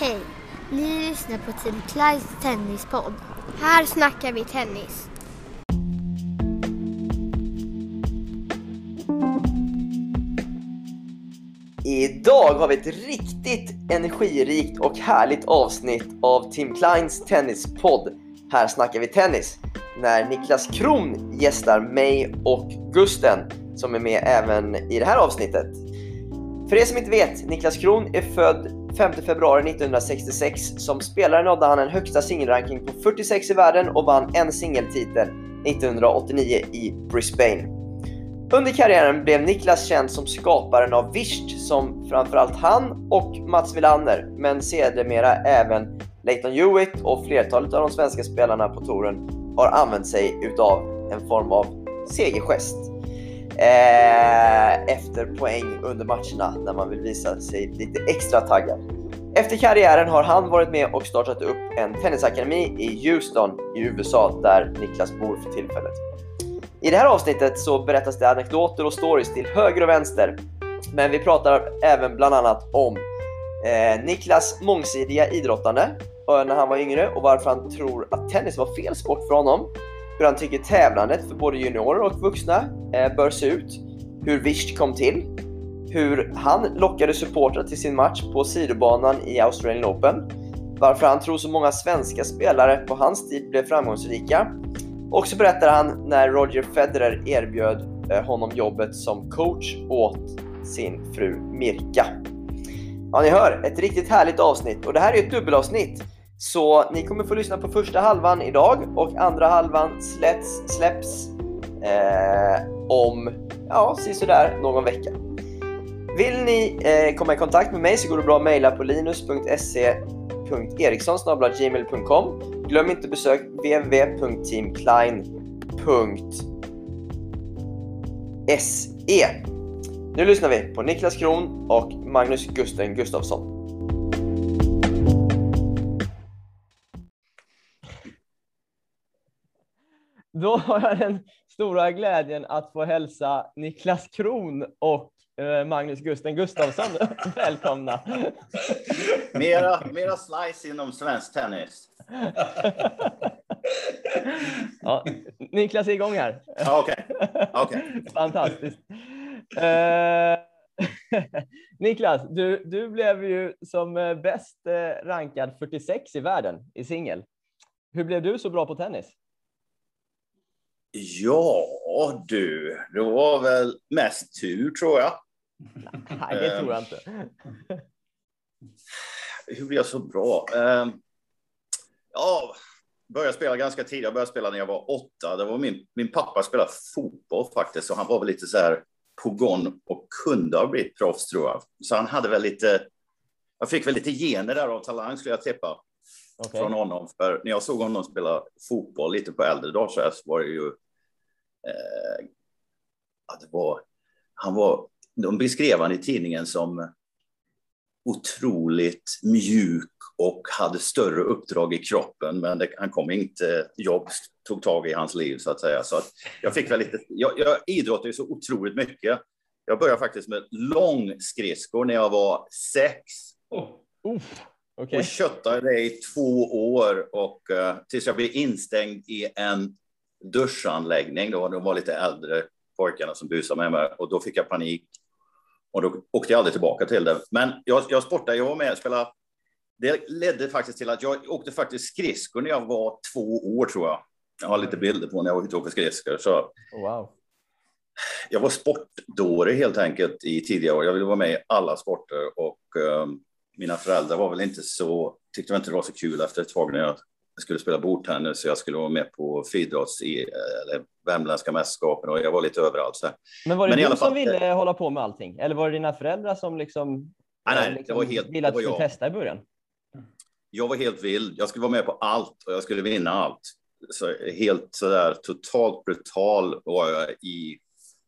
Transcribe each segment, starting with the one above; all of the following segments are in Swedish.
Hej! Ni lyssnar på Team Clydes tennispodd. Här snackar vi tennis. Idag har vi ett riktigt energirikt och härligt avsnitt av Tim Kleins tennispodd. Här snackar vi tennis. När Niklas Kron gästar mig och Gusten som är med även i det här avsnittet. För er som inte vet, Niklas Kron är född 5 februari 1966. Som spelare nådde han en högsta singelranking på 46 i världen och vann en singeltitel 1989 i Brisbane. Under karriären blev Niklas känd som skaparen av Vischt som framförallt han och Mats Wilander, men sedermera även Leighton Hewitt och flertalet av de svenska spelarna på touren har använt sig utav en form av segergest. Eh, efter poäng under matcherna när man vill visa sig lite extra taggad. Efter karriären har han varit med och startat upp en tennisakademi i Houston i USA där Niklas bor för tillfället. I det här avsnittet så berättas det anekdoter och stories till höger och vänster. Men vi pratar även bland annat om eh, Niklas mångsidiga idrottande eh, när han var yngre och varför han tror att tennis var fel sport för honom. Hur han tycker tävlandet för både juniorer och vuxna eh, bör se ut. Hur Wicht kom till. Hur han lockade supportrar till sin match på sidobanan i Australian Open. Varför han tror så många svenska spelare på hans tid blev framgångsrika och så berättar han när Roger Federer erbjöd eh, honom jobbet som coach åt sin fru Mirka. Ja, ni hör, ett riktigt härligt avsnitt och det här är ett dubbelavsnitt. Så ni kommer få lyssna på första halvan idag och andra halvan släpps, släpps eh, om, ja, sådär någon vecka. Vill ni eh, komma i kontakt med mig så går det bra att mejla på linus.se.eriksson.gmail.com Glöm inte besök www.teamklein.se Nu lyssnar vi på Niklas Kron och Magnus Gusten Gustafsson. Då har jag den stora glädjen att få hälsa Niklas Kron och eh, Magnus Gusten Gustafsson välkomna. Mera, mera slice inom svensk tennis. ja, Niklas är igång här. Okej. Okay. okay. Fantastiskt. Uh, Niklas, du, du blev ju som bäst rankad 46 i världen i singel. Hur blev du så bra på tennis? Ja du, det var väl mest tur tror jag. Nej, det tror jag inte. Hur blev jag så bra? Ehm, ja, började spela ganska tidigt. Jag började spela när jag var åtta. Det var min, min pappa spelade fotboll faktiskt, och han var väl lite så här på gång och kunde ha blivit proffs tror jag. Så han hade väl lite. Jag fick väl lite gener där av talang skulle jag tippa okay. från honom. För när jag såg honom spela fotboll lite på äldre dagar så, så var det ju. Eh, att det var. Han var. De beskrev han i tidningen som otroligt mjuk och hade större uppdrag i kroppen, men det, han kom inte, jobb tog tag i hans liv så att säga. Så att jag fick väl lite, jag, jag idrottade ju så otroligt mycket. Jag började faktiskt med långskridskor när jag var sex. Oh. Okay. Och köttade det i två år och uh, tills jag blev instängd i en duschanläggning. Då, de var lite äldre pojkarna som busade med mig och då fick jag panik och då åkte jag aldrig tillbaka till det. Men jag, jag sportade, jag var med och spelade. Det ledde faktiskt till att jag åkte faktiskt skridskor när jag var två år tror jag. Jag har lite bilder på när jag åkte åka skridskor. Så oh, wow. Jag var sportdåre helt enkelt i tidiga år. Jag ville vara med i alla sporter och um, mina föräldrar var väl inte så, tyckte inte det var så kul efter ett tag när jag skulle spela bordtennis så jag skulle vara med på friidrotts i eller värmländska mästerskapen och jag var lite överallt. Så. Men var det Men du som ville hålla på med allting eller var det dina föräldrar som liksom, nej, nej, liksom det var helt, ville att du skulle testa i början? Jag var helt vild. Jag skulle vara med på allt och jag skulle vinna allt. Så helt så där totalt brutal var jag i,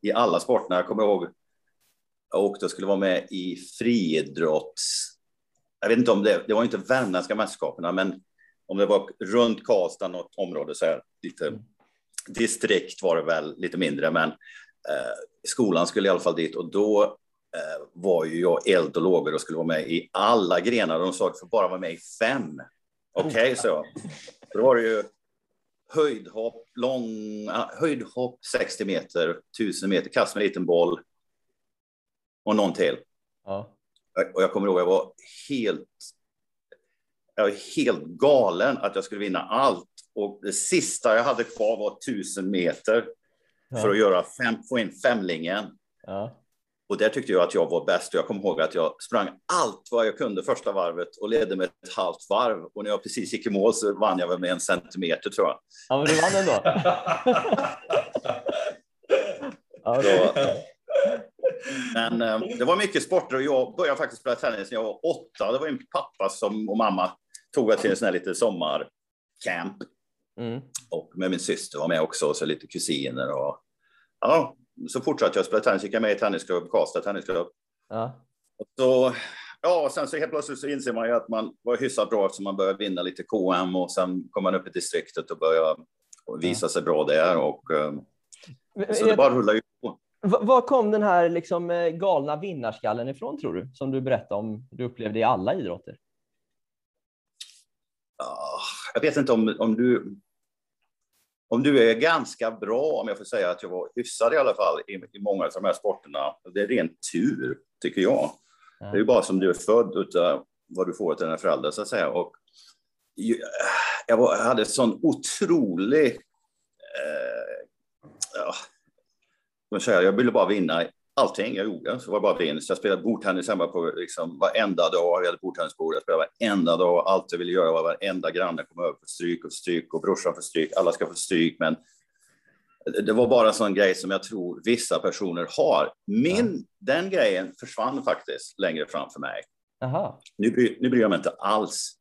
i alla sporterna. Jag kommer ihåg jag åkte och skulle vara med i friidrotts. Jag vet inte om det, det var inte värmländska mästerskapen, men om det var runt Karlstad, något område så här, lite mm. distrikt var det väl lite mindre, men eh, skolan skulle i alla fall dit och då eh, var ju jag eld och lågor och skulle vara med i alla grenar. De sa att jag bara vara med i fem. Okej, okay, så. Då var det ju höjdhopp, lång, höjdhopp 60 meter, 1000 meter, kast med en liten boll och någon till. Ja. Och jag kommer ihåg, jag var helt, jag var helt galen att jag skulle vinna allt. Och det sista jag hade kvar var 1000 meter ja. för att göra fem, få in femlingen. Ja. Och där tyckte jag att jag var bäst. Jag kommer ihåg att jag sprang allt vad jag kunde första varvet och ledde med ett halvt varv. Och när jag precis gick i mål så vann jag väl med en centimeter tror jag. Ja, men du vann ändå. så, men eh, det var mycket sporter och jag började faktiskt spela tennis när jag var åtta. Det var min pappa som, och mamma tog mig till en sån här lite sommarcamp. Mm. Och med min syster var med också, och så lite kusiner och ja, så fortsatte jag spela tennis, gick jag med i tennisklubb, Karlstad tennisklubb. Ja. Och så, ja, sen så helt plötsligt så inser man ju att man var hyfsat bra eftersom man började vinna lite KM och sen kom man upp i distriktet och började visa sig bra där och um, så det bara rullar ju på. Var kom den här liksom eh, galna vinnarskallen ifrån tror du? Som du berättade om du upplevde i alla idrotter. Jag vet inte om, om du om du är ganska bra, om jag får säga att jag var hyfsad i alla fall i, i många av de här sporterna, det är ren tur, tycker jag. Ja. Det är ju bara som du är född utav vad du får till dina föräldrar, så att säga. Och jag, var, jag hade sån otrolig... Eh, ja, jag ville bara vinna allting jag gjorde så var det bara vinst. Jag spelade bordtennis hemma på liksom varenda dag. Vi hade bordtennisbord. Jag spelade varenda dag. Allt jag ville göra var varenda granne kom över för stryk och stryk och brorsan för stryk. Alla ska få stryk, men det var bara en sån grej som jag tror vissa personer har. Min, ja. den grejen försvann faktiskt längre fram för mig. Aha. Nu, nu bryr jag mig inte alls.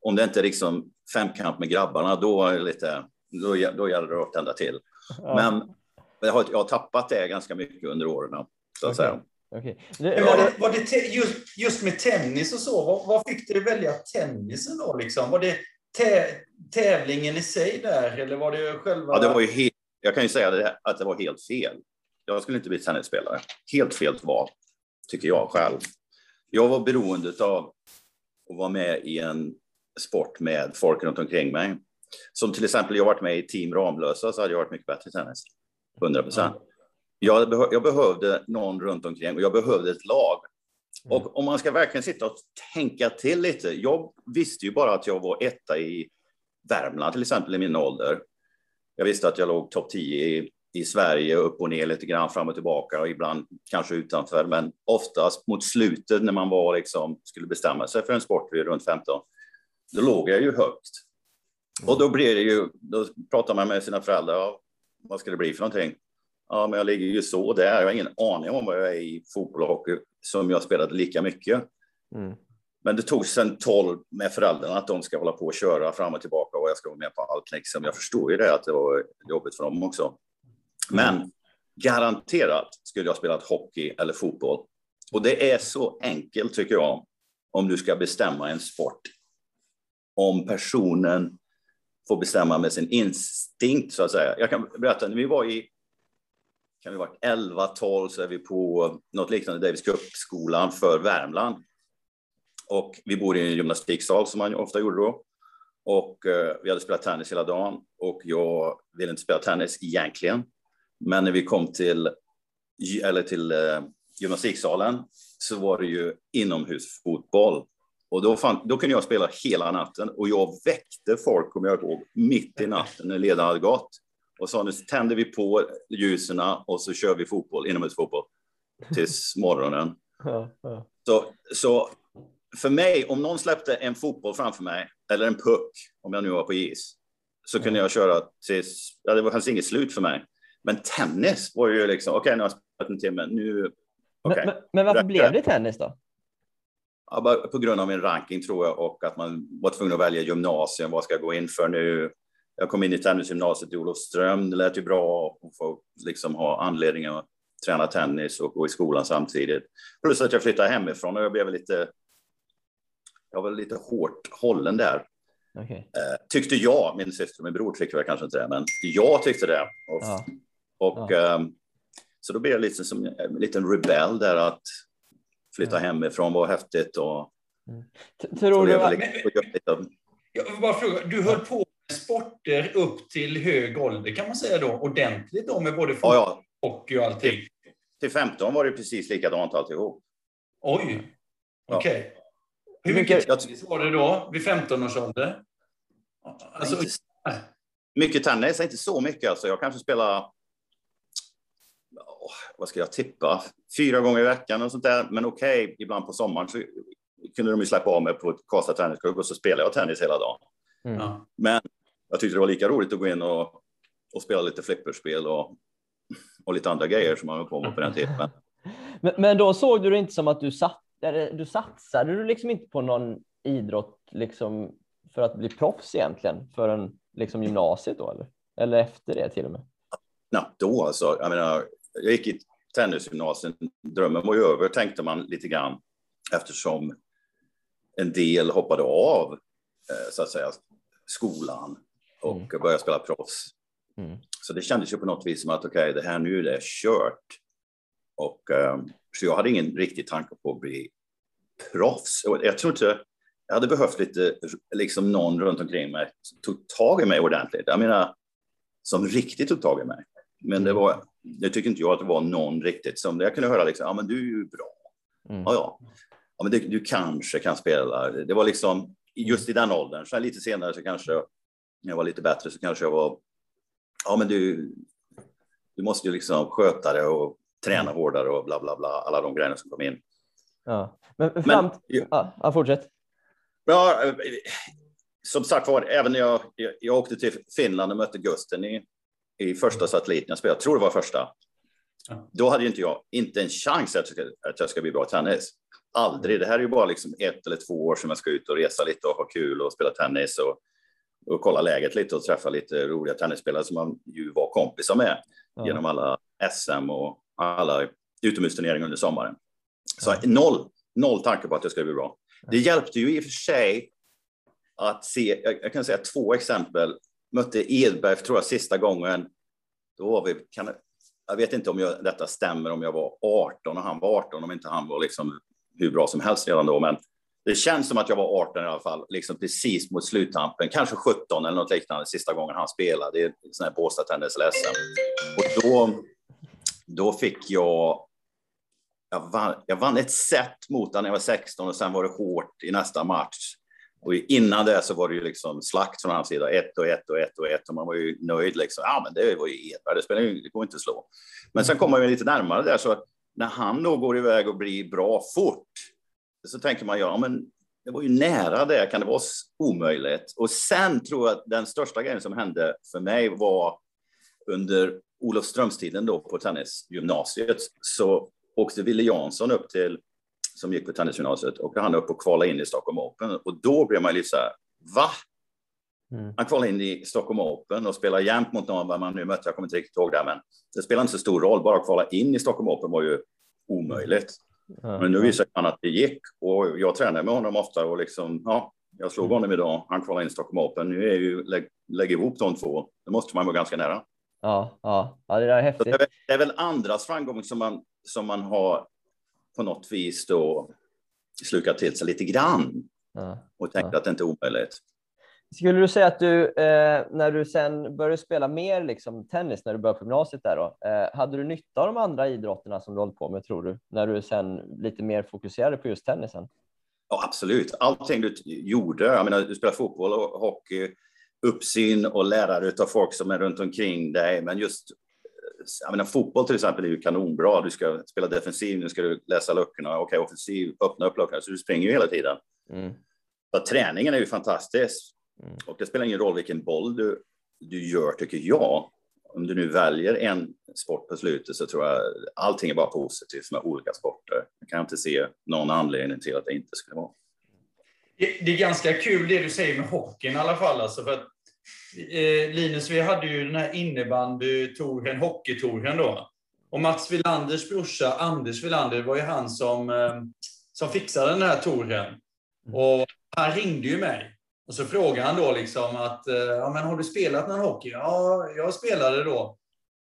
Om det inte är liksom femkamp med grabbarna, då, är det lite, då, då gäller det att tända till. Ja. Men jag har, jag har tappat det ganska mycket under åren så att okay. säga. Okay. Det, var det, var det just, just med tennis och så, vad, vad fick dig välja tennisen då? Liksom? Var det tävlingen i sig där, eller var det själva... Ja, det var ju helt, jag kan ju säga det, att det var helt fel. Jag skulle inte bli tennisspelare. Helt fel val, tycker jag själv. Jag var beroende av att vara med i en sport med folk runt omkring mig. Som till exempel, jag varit med i Team Ramlösa så hade jag varit mycket bättre i tennis. 100 procent. Mm. Jag, beh jag behövde någon runt omkring och jag behövde ett lag. Mm. Och om man ska verkligen sitta och tänka till lite. Jag visste ju bara att jag var etta i Värmland till exempel i min ålder. Jag visste att jag låg topp 10 i, i Sverige, upp och ner lite grann, fram och tillbaka och ibland kanske utanför. Men oftast mot slutet när man var liksom, skulle bestämma sig för en sport vid runt 15, då låg jag ju högt. Och då blir det ju, då pratar man med sina föräldrar, vad ska det bli för någonting? Ja, men jag ligger ju så där. Jag har ingen aning om vad jag är i fotboll och hockey som jag spelade lika mycket. Mm. Men det tog sen 12 med föräldrarna att de ska hålla på och köra fram och tillbaka och jag ska vara med på allt. Liksom. Jag förstår ju det att det var jobbigt för dem också. Men mm. garanterat skulle jag spelat hockey eller fotboll. Och det är så enkelt tycker jag om du ska bestämma en sport. Om personen får bestämma med sin instinkt så att säga. Jag kan berätta, när vi var i kan vi varit 11, 12 så är vi på något liknande Davis Cup-skolan för Värmland. Och vi bor i en gymnastiksal som man ofta gjorde då. Och eh, vi hade spelat tennis hela dagen och jag ville inte spela tennis egentligen. Men när vi kom till, eller till eh, gymnastiksalen så var det ju inomhusfotboll. Och då, fann, då kunde jag spela hela natten och jag väckte folk, om jag ihåg, mitt i natten när ledaren hade gått och sa nu tänder vi på ljusen och så kör vi fotboll, inomhusfotboll tills morgonen. Så, så för mig, om någon släppte en fotboll framför mig eller en puck, om jag nu var på is, så kunde jag köra tills, ja, det fanns inget slut för mig. Men tennis var ju liksom, okej, okay, nu har jag spelat en timme, nu... Okay. Men, men, varför blev det tennis då? På grund av min ranking tror jag och att man var tvungen att välja gymnasium. Vad ska jag gå in för nu? jag kom in i tennisgymnasiet i Olofström. Det lät ju bra att få liksom ha anledning att träna tennis och gå i skolan samtidigt. Plus att jag flyttade hemifrån och jag blev lite. Jag var lite hårt hållen där. Okay. Eh, tyckte jag. Min syster och min bror tyckte jag kanske inte det, men jag tyckte det. Och, ja. och ja. Eh, så då blev jag lite som en liten rebell där att flytta hemifrån var häftigt. Och, Tror du att, Jag vill bara fråga, du höll på med sporter upp till hög ålder, kan man säga då? Ordentligt då med både fotboll, Ja, ja. och allting? Till 15 var det precis likadant alltihop. Oj, Ja. okej. Hur Mycket- tennis var det då, vid 15 års ålder? Alltså, inte, mycket tennis, inte så mycket alltså. Jag kanske spelar, åh, vad ska jag tippa, fyra gånger i veckan och sånt där. Men okej, ibland på sommaren så kunde de ju släppa av mig på ett Karlstad tennisklubb och så spelade jag tennis hela dagen. mm. ja. Men jag tyckte det var lika roligt att gå in och, och spela lite flipperspel och, och lite andra grejer som man höll på med på den tiden. men, men då såg du det inte som att du, satt, eller, du satsade du liksom inte på någon idrott liksom för att bli proffs egentligen förrän liksom gymnasiet då eller? Eller efter det till och med? knappt då alltså. Jag menar, jag gick i tennisgymnasiet. Drömmen var ju över tänkte man lite grann eftersom en del hoppade av eh, så att säga skolan och Mm. började spela proffs. Mm. Så det kändes ju på något vis som att okej, det här nu är det kört. Och eh, så jag hade ingen riktig tanke på att bli proffs. Jag tror inte jag hade behövt lite liksom någon runt omkring mig som tog tag i mig ordentligt. Jag menar, som riktigt tog tag i mig. Men det var, det tycker inte jag att det var någon riktigt som, jag kunde höra liksom, ja men du är ju bra. Mm. Ja, ja. ja men det, du kanske kan spela. Det var liksom just i den åldern. Sen lite senare så kanske jag var lite bättre så kanske jag var, ja men du, du måste ju liksom sköta det och träna hårdare och bla bla bla, alla de grejerna som kom in. Ja. Men fram... Men, ja, ja, fortsätt. Ja, eh, som sagt var, även när jag, jag, jag åkte till Finland och mötte Gusten i, i första satelliten jag spelade, jag tror det var första. Då hade ju inte jag inte en chans att, ska- att jag ska bli bra i tennis. Aldrig. Det här är ju bara liksom ett eller två år som jag ska ut och resa lite och ha kul och spela tennis och, och kolla läget lite och träffa lite roliga tennisspelare som man ju var kompisar med Ja. genom alla SM och alla utomhusturneringar under sommaren. Så Ja. noll, noll tanke på att jag skulle bli bra. Det hjälpte ju i och för sig att se, jag, jag kan säga två exempel. Mötte Edberg, tror jag, sista gången. Då var vi, kan, jag vet inte om jag, detta stämmer, om jag var 18 och han var 18, om inte han var liksom hur bra som helst redan då. Men det känns som att jag var 18 i alla fall, liksom precis mot sluttampen, kanske 17 eller något liknande sista gången han spelade. Det är sån här Båstadtennis eller SM. Och då, då fick jag jag vann, jag vann ett set mot honom när jag var 16 och sen var det hårt i nästa match. Och innan det så var det ju liksom slakt från hans sida. Ett och ett och ett och ett och man var ju nöjd liksom. Ja, men det var ju Edberg, det spelar ju, det går inte att slå. Men sen kommer man ju lite närmare där så när han då går iväg och blir bra fort så tänker man ja, men det var ju nära det. Kan det vara omöjligt? Och sen tror jag att den största grejen som hände för mig var under Olofströmstiden då på tennisgymnasiet så åkte Wille Jansson upp till, som gick på tennisgymnasiet, och han upp och kvalade in i Stockholm Open. Och då blev man lite så här, va? Mm. Han kvalade in i Stockholm Open och spelade jämt mot någon, vad man nu mötte, jag kommer inte riktigt ihåg det, men det spelar inte så stor roll, bara att kvala in i Stockholm Open var ju omöjligt. Ja. Men nu visar han att det gick och jag tränar med honom ofta och liksom, ja, jag slog honom idag, han kvalade in i Stockholm Open. Nu är ju, lägg, lägg ihop de två, då måste man vara ganska nära. Ja, ja, ja, det är Så det, häftigt. är, väl- det är väl andras framgång som man, som man har på något vis då slukat till sig lite grann Ja. och tänkt Ja. att det inte är omöjligt. Skulle du säga att du, eh, när du sen började spela mer liksom, tennis, när du började på gymnasiet där då, eh, hade du nytta av de andra idrotterna som du hållit på med, tror du? När du sen lite mer fokuserade på just tennisen? Ja, absolut. Allting du gjorde, jag menar, du spelar fotboll och hockey, uppsyn och lärare av folk som är runt omkring dig. Men just jag menar, fotboll till exempel är ju kanonbra. Du ska spela defensiv, nu ska du läsa luckorna. Okej, offensiv, öppna upp luckorna. Så du springer ju hela tiden. Mm. Så träningen är ju fantastisk. Mm. Och det spelar ingen roll vilken boll du, du gör, tycker jag. Om du nu väljer en sport på slutet så tror jag allting är bara positivt med olika sporter. Jag kan inte se någon anledning till att det inte skulle vara. Det, det är ganska kul det du säger med hockeyn i alla fall. Alltså för att, eh, Linus, vi hade ju den här innebandy-touren, hockeytouren då. Och Mats Wilanders brorsa, Anders Wilander, var ju han som, eh, som fixade den här touren. Och han ringde ju mig. Och så frågade han då liksom att, eh, ja men har du spelat någon hockey? Ja, jag spelade då.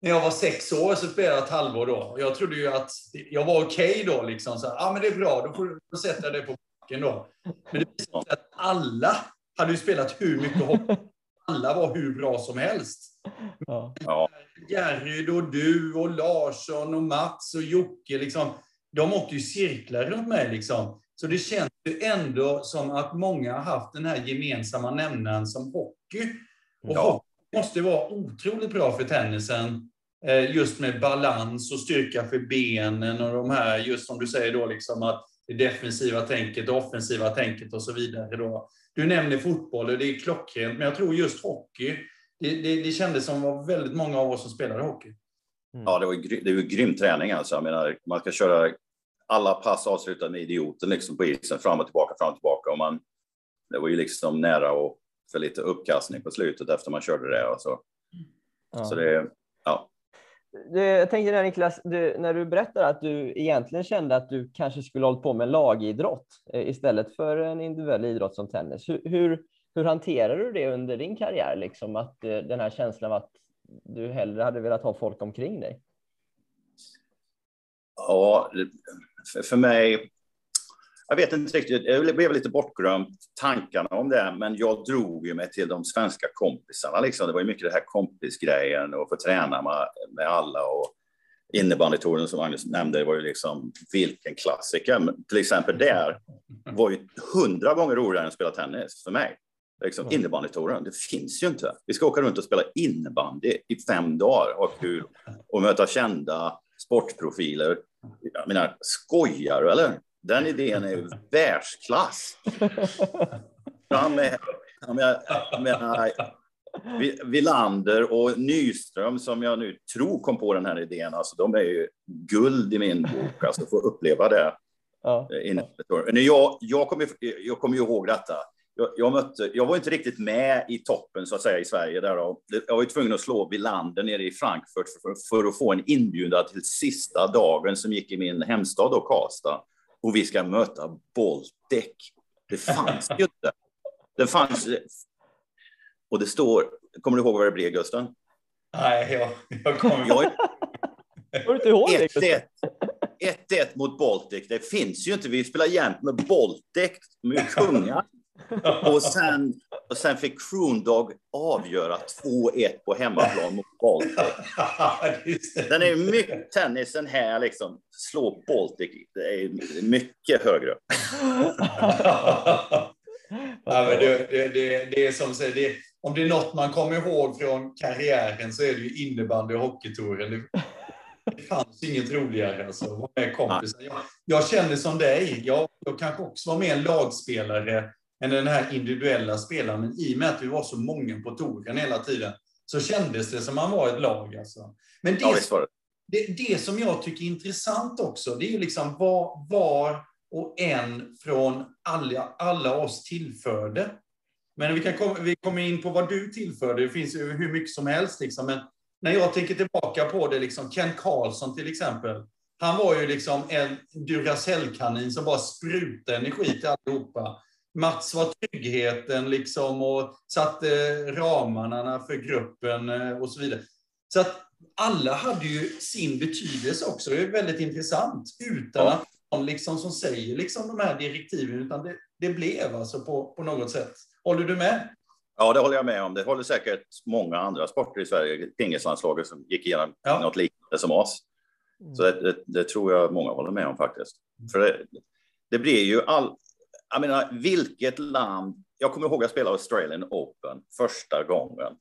när jag var sex år så spelade jag ett halvår då. Jag trodde ju att jag var okej okay då. Liksom. Så, ah, men det är bra, då får du sätta dig på backen då. Men det visade sig att alla hade ju spelat hur mycket hockey. Alla var hur bra som helst. Ja. Järryd och du och Larsson och Mats och Jocke, liksom, de åkte ju cirklar runt mig. Liksom. Så det känns ju ändå som att många har haft den här gemensamma nämnaren som hockey. Och ja. hockey måste vara otroligt bra för tennisen. Eh, just med balans och styrka för benen och de här, just som du säger då, liksom att det defensiva tänket, det offensiva tänket och så vidare. Då. Du nämner fotboll och det är klockrent, men jag tror just hockey, det, det, det kändes som var väldigt många av oss som spelade hockey. Mm. Ja, det var, det var grym träning alltså. Jag menar, man ska köra alla pass avslutade med idioten liksom på isen, fram och tillbaka, fram och tillbaka. Och man, det var ju liksom nära och för lite uppkastning på slutet efter man körde det. Och så. Ja. så det, ja. Du, jag tänkte där Niklas, du, när du berättar att du egentligen kände att du kanske skulle hållit på med lagidrott eh, istället för en individuell idrott som tennis. Hur, hur, hur hanterar du det under din karriär, liksom att eh, den här känslan av att du hellre hade velat ha folk omkring dig? Ja, för mig, jag vet inte riktigt, jag blev lite bortglömt tankarna om det, men jag drog ju mig till de svenska kompisarna. Liksom. Det var ju mycket det här kompisgrejen och få träna med, med alla. Och innebandytouren som Magnus nämnde, var ju liksom vilken klassiker. Men till exempel där var ju hundra gånger roligare än att spela tennis för mig. Liksom, innebandytouren, det finns ju inte. Vi ska åka runt och spela innebandy i fem dagar och ha kul och möta kända sportprofiler. Jag menar, skojar du eller? Den idén är ju världsklass. Fram med, jag menar, Villander och Nyström som jag nu tror kom på den här idén, alltså de är ju guld i min bok, alltså få uppleva det. Ja. Jag, jag, kommer, jag kommer ihåg detta. Jag, jag, mötte, jag var inte riktigt med i toppen så att säga i Sverige. Där jag var tvungen att slå Villander nere i Frankfurt för, för att få en inbjudan till sista dagen som gick i min hemstad då, Karlstad och vi ska möta Baltic. Det fanns ju inte. Det fanns... Och det står... Kommer du ihåg vad det blev, Gusten? Nej, jag, jag kommer jag... Kommer du inte ihåg det? 1-1 mot Baltic. Det finns ju inte. Vi spelar jämt med Baltic, med kungar. Och sen, och sen fick Kroondog avgöra 2-1 på hemmaplan mot Baltic. Den är mycket, tennisen här liksom, slå Baltic, det är mycket högre. ja, men det, det, det, det är som säger, det, om det är något man kommer ihåg från karriären så är det ju innebandy och hockeytouren. Det, fanns inget roligare alltså, med kompisar. Jag, jag känner som dig, jag, jag kanske också var med en lagspelare än den här individuella spelaren. Men i och med att vi var så många på touren hela tiden så kändes det som man var ett lag. Alltså. Men det, ja, det, det, som jag tycker är intressant också, det är liksom vad var och en från alla, alla oss tillförde. Men vi, kan komma, vi kommer in på vad du tillförde, det finns ju hur mycket som helst. Liksom. Men när jag tänker tillbaka på det, liksom Ken Karlsson till exempel, han var ju liksom en Duracell-kanin som bara sprutade energi till allihopa. Mats var tryggheten liksom och satte ramarna för gruppen eh, och så vidare. Så att alla hade ju sin betydelse också. Det är väldigt intressant. Utan ja. att någon liksom som säger liksom de här direktiven, utan det, det blev alltså på, på något sätt. Håller du med? Ja, det håller jag med om. Det håller säkert många andra sporter i Sverige, pingislandslaget som gick igenom ja. något liknande som oss. Så det, det, det, tror jag många håller med om faktiskt. För det, det blir ju all, jag menar, vilket land... Jag kommer ihåg att jag spelade Australian Open första gången.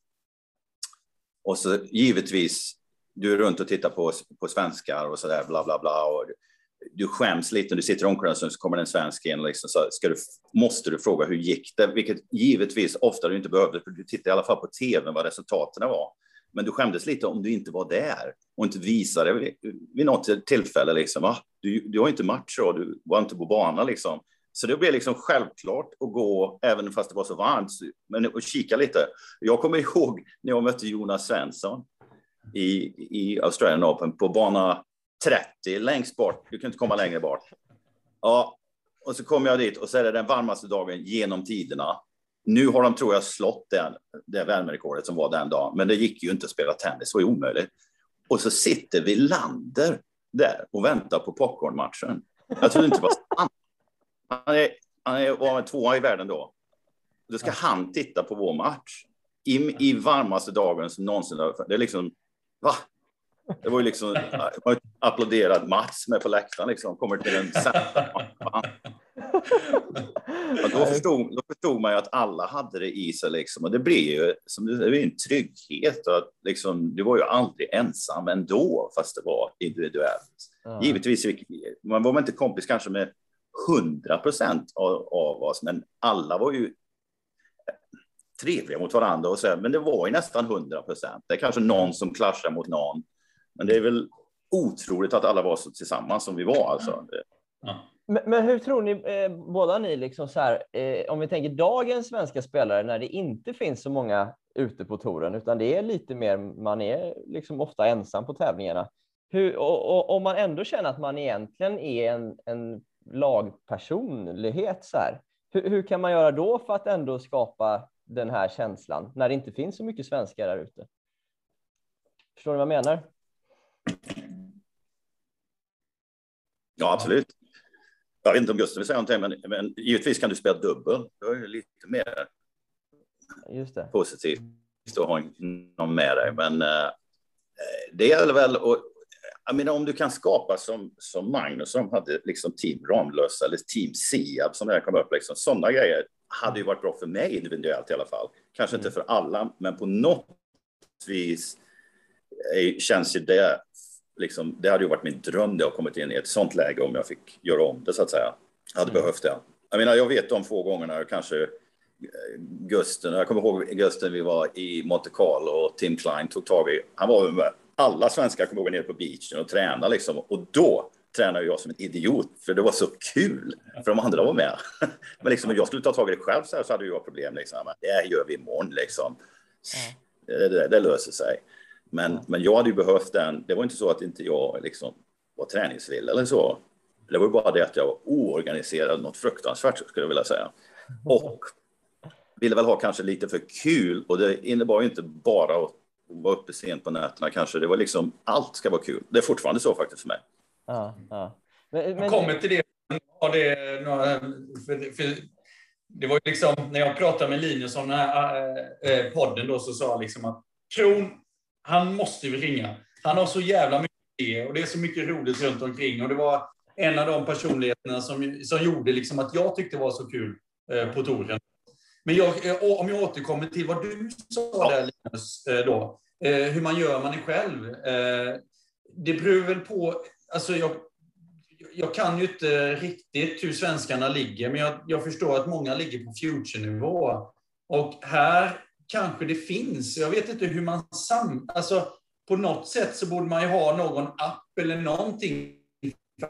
Och så givetvis, du är runt och tittar på, på svenskar och så där, bla bla bla. Och du skäms lite, du sitter i omklädningsrummet så kommer en svensk in och liksom, så ska du, måste du fråga hur gick det? Vilket givetvis ofta du inte behövde, för du tittar i alla fall på tv vad resultaten var. Men du skämdes lite om du inte var där och inte visade vid, vid något tillfälle. Liksom, va? du, du har inte match och du var inte på banan. Liksom. Så det blev liksom självklart att gå, även fast det var så varmt, men och kika lite. Jag kommer ihåg när jag mötte Jonas Svensson i, i Australian Open på bana 30, längst bort. Du kan inte komma längre bort. Ja, och så kom jag dit och så är det den varmaste dagen genom tiderna. Nu har de, tror jag, slått den, det värmerekordet som var den dagen, men det gick ju inte att spela tennis, det var ju omöjligt. Och så sitter Villander där och väntar på popcornmatchen. Jag trodde inte det var. Han är, han är var tvåa i världen då. Då ska han titta på vår match i, i varmaste dagen som någonsin. Det är liksom, va? Det var ju liksom applåderad Mats med på läktaren liksom, kommer till en ja, då, förstod, då förstod man ju att alla hade det i sig liksom. Och det blir ju som det är en trygghet och att liksom, du var ju aldrig ensam ändå, fast det var individuellt. Mm. Givetvis, man var inte kompis kanske med hundra procent av, av oss, men alla var ju trevliga mot varandra och så, men det var ju nästan hundra procent. Det är kanske någon som klaschar mot någon, men det är väl otroligt att alla var så tillsammans som vi var. Alltså. Ja. Men, men, hur tror ni, eh, båda ni, liksom så här, eh, om vi tänker dagens svenska spelare när det inte finns så många ute på touren, utan det är lite mer, man är liksom ofta ensam på tävlingarna. Hur, och, och, om man ändå känner att man egentligen är en, en lagpersonlighet, så här, hur, hur kan man göra då för att ändå skapa den här känslan när det inte finns så mycket svenskar där ute? Förstår ni vad jag menar? Ja, absolut. Jag vet inte om Gustav vill säga någonting, men, men givetvis kan du spela dubbel. Det är lite mer Just det. positivt att ha någon med dig. Men eh, det gäller väl och jag menar, om du kan skapa som, som Magnus som hade liksom team Ramlösa eller team Siab som det kom upp, liksom, sådana grejer hade ju varit bra för mig individuellt i alla fall. Kanske inte för alla, men på något vis känns ju det liksom, det hade ju varit min dröm det har kommit in i ett sånt läge om jag fick göra om det så att säga. Jag hade mm. behövt det. Jag menar, jag vet de få gångerna kanske eh, Gusten, jag kommer ihåg Gusten vi var i Monte Carlo och Tim Klein tog tag i, han var med alla svenskar kommer ihåg nere på beachen och tränade liksom och då tränade jag som en idiot för det var så kul för de andra var med. Men liksom om jag skulle ta tag i det själv så, här, så hade jag problem liksom. Det gör vi imorgon liksom. Det, det, det löser sig. Men, men jag hade ju behövt den. Det var inte så att inte jag liksom var träningsvill eller så. Det var bara det att jag var oorganiserad något fruktansvärt skulle jag vilja säga. Och ville väl ha kanske lite för kul och det innebar ju inte bara att vara uppe sent på nätterna kanske. Det var liksom allt ska vara kul. Det är fortfarande så faktiskt för mig. Ja, ja. Men, men... Jag kommer till det. det några, för, för, det var ju liksom när jag pratade med Linus om den här äh, podden då så sa jag liksom att Kron han måste vi ringa. Han har så jävla mycket idéer och det är så mycket roligt runt omkring. Och det var en av de personligheterna som, som gjorde liksom att jag tyckte det var så kul eh, på touren. Men jag, eh, om jag återkommer till vad du sa där Linus, eh, då, eh, hur man gör man är själv. Det beror väl på, alltså jag, jag kan ju inte riktigt hur svenskarna ligger, men jag, jag förstår att många ligger på future-nivå. Och här kanske det finns. Jag vet inte hur man sam... Alltså, på något sätt så borde man ju ha någon app eller någonting för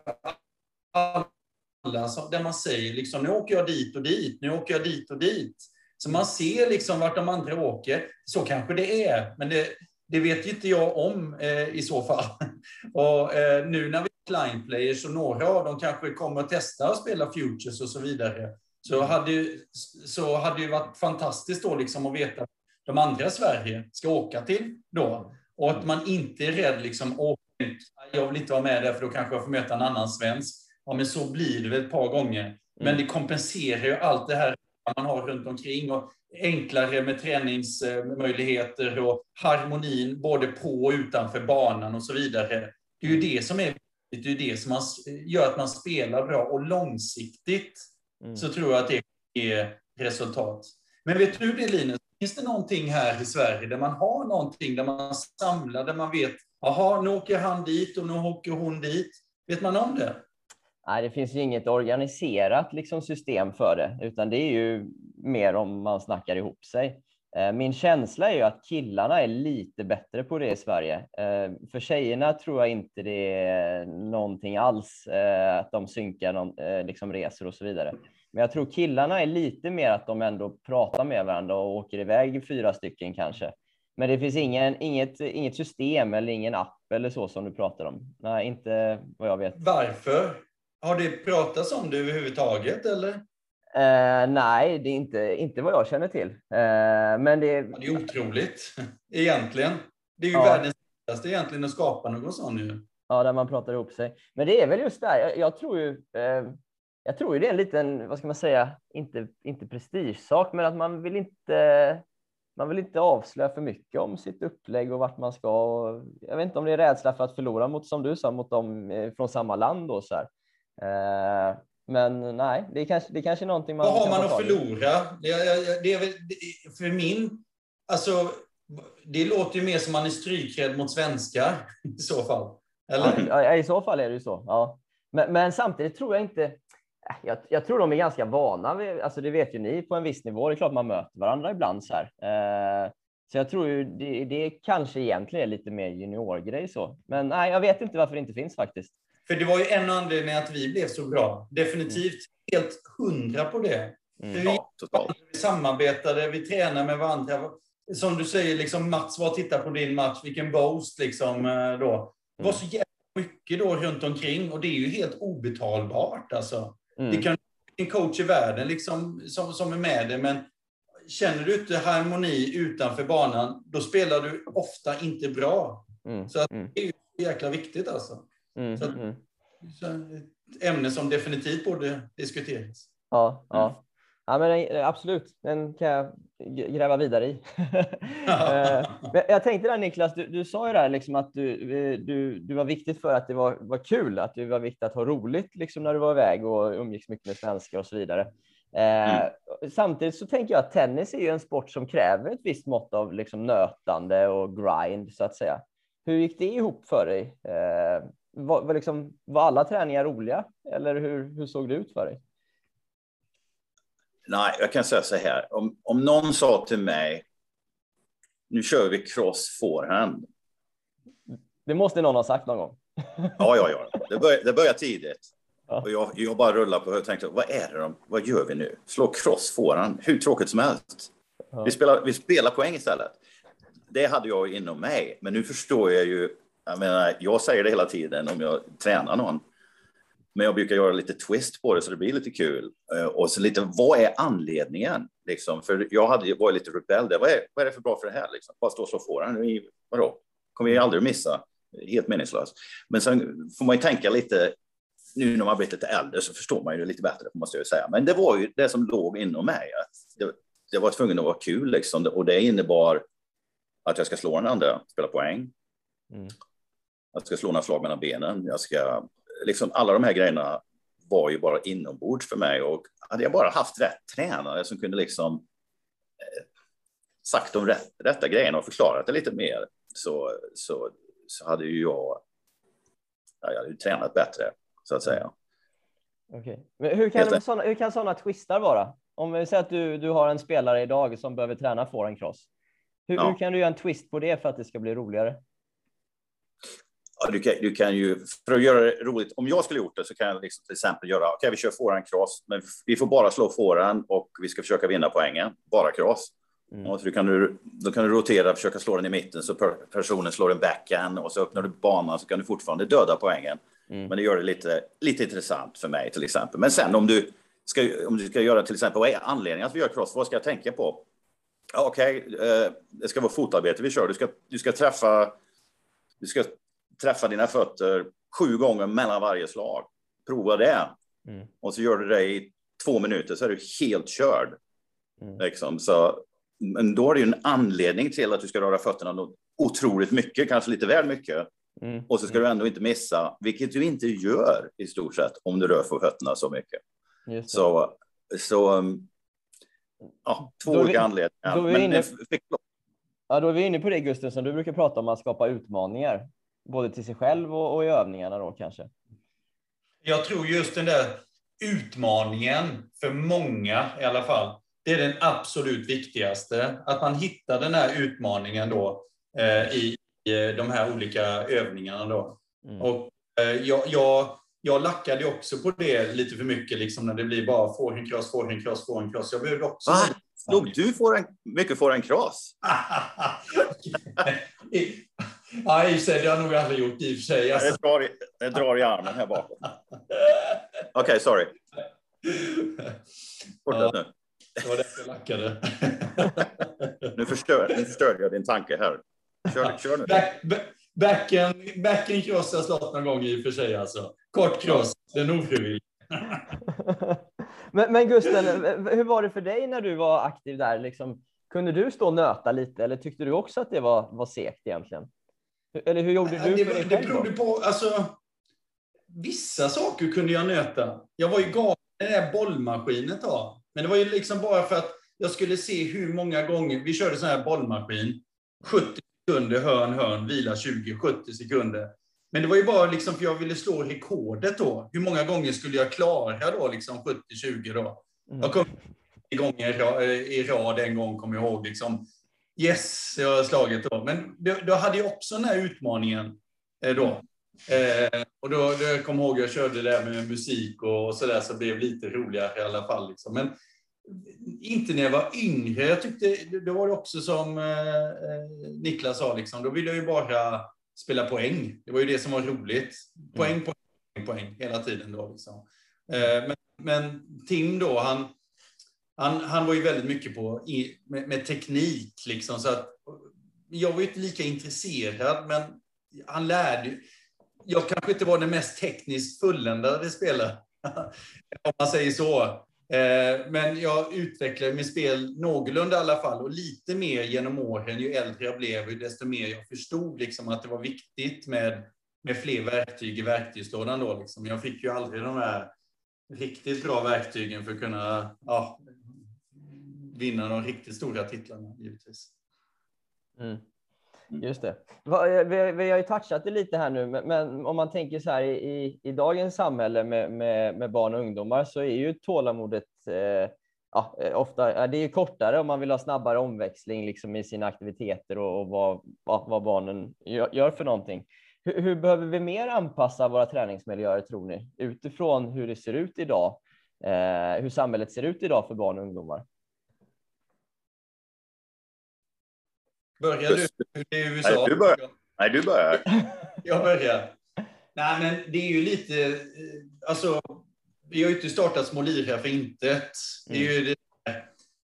alla där man säger liksom, nu åker jag dit och dit, nu åker jag dit och dit. Så man ser liksom vart de andra åker. Så kanske det är, men det, det vet ju inte jag om eh, i så fall. Och eh, nu när vi är client players och några av dem kanske kommer att testa att spela futures och så vidare, så hade, ju, så hade det varit fantastiskt då liksom att veta de andra i Sverige ska åka till då. Och att man inte är rädd liksom, jag vill inte vara med där för då kanske jag får möta en annan svensk. Ja, men så blir det väl ett par gånger. Men mm. det kompenserar ju allt det här man har runt omkring och enklare med träningsmöjligheter och harmonin både på och utanför banan och så vidare. Det är ju det som är det är det som gör att man spelar bra och långsiktigt mm. så tror jag att det ger resultat. Men vet du det Linus, Finns det någonting här i Sverige där man har någonting där man samlar, där man vet, jaha, nu åker han dit och nu åker hon dit. Vet man om det? Nej, det finns ju inget organiserat liksom, system för det, utan det är ju mer om man snackar ihop sig. Eh, min känsla är ju att killarna är lite bättre på det i Sverige. Eh, för tjejerna tror jag inte det är någonting alls, eh, att de synkar liksom resor och så vidare. Men jag tror killarna är lite mer att de ändå pratar med varandra och åker iväg fyra stycken kanske. Men det finns ingen, inget, inget system eller ingen app eller så som du pratar om. Nej, inte vad jag vet. Varför? Har det pratats om det överhuvudtaget eller? Eh, nej, det är inte, inte vad jag känner till. Eh, men det... det är otroligt egentligen. Det är ju ja. världens lättaste egentligen att skapa någon sån ju. Ja, där man pratar ihop sig. Men det är väl just där. Jag, jag tror ju. Eh, jag tror ju det är en liten, vad ska man säga, inte inte prestigesak, men att man vill inte. Man vill inte avslöja för mycket om sitt upplägg och vart man ska. Jag vet inte om det är rädsla för att förlora mot, som du sa, mot dem eh, från samma land och så här. Eh, men nej, det är kanske, det är kanske någonting man. Vad har man att förlora? Det, är- det är väl, för min, alltså, det låter ju mer som man är strykrädd mot svenskar i så fall. Eller? Ja, i så fall är det ju så. Ja. Men, men samtidigt tror jag inte. äh, Jag, jag tror de är ganska vana vid, alltså det vet ju ni på en viss nivå. Det är klart man möter varandra ibland så här. Eh, så jag tror ju det, det kanske egentligen är lite mer juniorgrej så. Men nej, jag vet inte varför det inte finns faktiskt. För det var ju en anledning att vi blev så bra. Definitivt helt hundra på det. Mm. Ja, totalt. vi samarbetade, vi tränade med varandra. Som du säger, liksom Mats var och tittade på din match, vilken boast liksom eh, då. Det var så jävla mycket då runt omkring och det är ju helt obetalbart alltså. Mm. Det kan en coach i världen liksom, som, som är med dig, men känner du inte harmoni utanför banan, då spelar du ofta inte bra. Mm. Så att Mm. det är ju jäkla viktigt alltså. Mm. Så- Mm. Så ett ämne som definitivt borde diskuteras. Ja, ja. ja men eh, absolut. Den kan jag gräva vidare i. Eh, jag tänkte där Niklas, du, du sa ju där liksom att du, eh, du, du var viktigt för att det var, var kul, att det var viktigt att ha roligt liksom när du var iväg och umgicks mycket med svenskar och så vidare. Eh, Samtidigt så tänker jag att tennis är ju en sport som kräver ett visst mått av liksom nötande och grind så att säga. Hur gick det ihop för dig? Var, var, liksom, var alla träningar roliga eller hur, hur såg det ut för dig? Nej, jag kan säga så här. Om, om någon sa till mig, nu kör vi cross forehand. Det måste någon ha sagt någon gång. Ja, ja, ja. Det börjar, det börjar tidigt. Ja. Och jag, jag bara rullar på och tänkte, vad är det de, vad gör vi nu? Slå cross forehand, hur tråkigt som helst. Ja. Vi, spelar, vi spelar poäng istället. Det hade jag inom mig, men nu förstår jag ju, jag menar, jag säger det hela tiden om jag tränar någon. Men jag brukar göra lite twist på det så det blir lite kul. Eh, och så lite, vad är anledningen? Liksom, för jag hade, varit lite rebell där. Vad är, vad är det för bra för det här? Liksom? Bara stå och slå forehand? Vadå? Kommer jag aldrig missa. Helt meningslöst. Men sen får man ju tänka lite, nu när man blivit lite äldre så förstår man ju det lite bättre, måste jag ju säga. Men det var ju det som låg inom mig. Att det, det var tvungen att vara kul liksom. Och det innebar att jag ska slå den andra, spela poäng. Mm. Jag ska slå några slag mellan benen. Jag ska, liksom, alla de här grejerna var ju bara inombords för mig. Och hade jag bara haft rätt tränare som kunde liksom eh, sagt de rätt, rätta grejerna och förklarat det lite mer så, så, så hade ju jag, ja, jag hade ju tränat bättre, så att säga. Okej. Men hur kan, de, såna, hur kan sådana twistar vara? Om vi säger att du, du har en spelare idag som behöver träna forehand cross. Hur, Ja. hur kan du göra en twist på det för att det ska bli roligare? Ja, du, kan, du kan ju, för att göra det roligt, om jag skulle gjort det så kan jag liksom till exempel göra, okej vi kör forehand cross, men vi får bara slå forehand och vi ska försöka vinna poängen, bara cross. Mm. Och så du kan du, då kan du rotera, försöka slå den i mitten så per, personen slår en backhand och så öppnar du banan så kan du fortfarande döda poängen. Mm. Men det gör det lite, lite intressant för mig till exempel. Men sen om du ska, om du ska göra till exempel, vad är anledningen att vi gör cross? Vad ska jag tänka på? Ja, Okej, eh, det ska vara fotarbete vi kör. Du ska, du ska träffa du ska träffa dina fötter sju gånger mellan varje slag. Prova det. Mm. Och så gör du det i två minuter så är du helt körd. Mm. Liksom. Så, men då är det ju en anledning till att du ska röra fötterna något otroligt mycket, kanske lite väl mycket. Mm. Och så ska du ändå inte missa, vilket du inte gör i stort sett om du rör på fötterna så mycket. Så, så ja, två Då är vi- olika anledningar. då är vi Men inne- fick- Ja, då är vi inne på det Gusten som du brukar prata om att skapa utmaningar. Både till sig själv och, och i övningarna då kanske. Jag tror just den där utmaningen, för många i alla fall, det är den absolut viktigaste. Att man hittar den här utmaningen då eh, i, i de här olika övningarna då. Mm. Och eh, jag, jag, jag lackade också på det lite för mycket, liksom när det blir bara cross, forehand cross. Jag behövde också... Va? Slog du får en, mycket får ja, i sig, det har jag nog aldrig gjort i och för sig. Alltså. Jag drar, i, jag drar i armen här bakom. Okej, sorry. Fortsätt nu. Det var därför jag lackade. Nu förstör, nu förstörde jag din tanke här. Kör, kör nu. Back, back, Backen, backen cross har slått någon gång i och för sig alltså. Kort cross, den ofrivillig. men, men Gusten, hur var det för dig när du var aktiv där? Liksom, kunde du stå och nöta lite eller tyckte du också att det var, var segt egentligen? Eller hur gjorde du det, det berodde på, alltså, vissa saker kunde jag nöta. Jag var ju galen i det där bollmaskinet då. Men det var ju liksom bara för att jag skulle se hur många gånger, vi körde sån här bollmaskin, 70 sekunder, hörn, hörn, vila 20, 70 sekunder. Men det var ju bara liksom för jag ville slå rekordet då. Hur många gånger skulle jag klara då, liksom 70-20 då? Mm. Jag kom gånger i rad en gång, kommer jag ihåg. Liksom. Yes, jag har slagit då. Men då, då hade jag också den här utmaningen eh, då. Eh, och då, då jag kommer ihåg jag körde det med musik och så där så det blev lite roligare i alla fall. Liksom. Men inte när jag var yngre. Jag tyckte, det var det också som eh, eh, Niklas sa, liksom, då ville jag ju bara spela poäng. Det var ju det som var roligt. Poäng, poäng, poäng hela tiden. Då, liksom. eh, men, men Tim då, han, han, han var ju väldigt mycket på med, med, teknik. Liksom, så att, jag var ju inte lika intresserad, men han lärde Jag kanske inte var den mest tekniskt fulländade spelaren, om man säger så. Eh, men jag utvecklade mitt spel någorlunda i alla fall och lite mer genom åren. Ju äldre jag blev, desto mer jag förstod liksom att det var viktigt med, med fler verktyg i verktygslådan. Då, liksom. Jag fick ju aldrig de här riktigt bra verktygen för att kunna ja, vinna de riktigt stora titlarna, givetvis. Mm. Just det. Vi, vi har ju touchat det lite här nu, men om man tänker så här i, i dagens samhälle med, med, med, barn och ungdomar så är ju tålamodet eh, ja, ofta det är kortare om man vill ha snabbare omväxling liksom i sina aktiviteter och, och vad, vad barnen gör, gör för någonting. Hur, hur, behöver vi mer anpassa våra träningsmiljöer tror ni utifrån hur det ser ut idag? Eh, hur samhället ser ut idag för barn och ungdomar? Börjar du? Det är USA. Nej, du börjar. Nej, du börjar. Jag börjar. Nej, men det är ju lite, eh, alltså, vi har ju inte startat Små lirare för intet. Det är ju det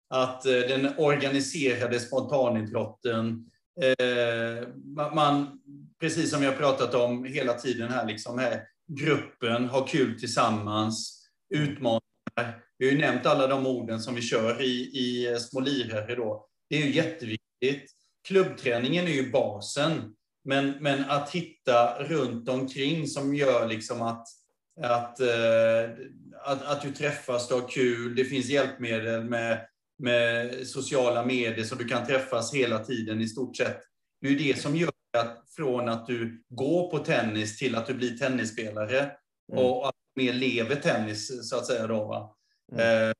att eh, den organiserade spontanidrotten, eh, man, precis som vi har pratat om hela tiden här, liksom här, gruppen, har kul tillsammans, utmaningar. Vi har ju nämnt alla de orden som vi kör i, i Små lirare då. Det är ju jätteviktigt klubbträningen är ju basen, men, men att hitta runt omkring som gör liksom att, att, eh, att, att du träffas, du har kul, det finns hjälpmedel med, med sociala medier så du kan träffas hela tiden i stort sett. Det är ju det som gör att från att du går på tennis till att du blir tennisspelare mm. och att du mer lever tennis så att säga. Då? Mm. Eh,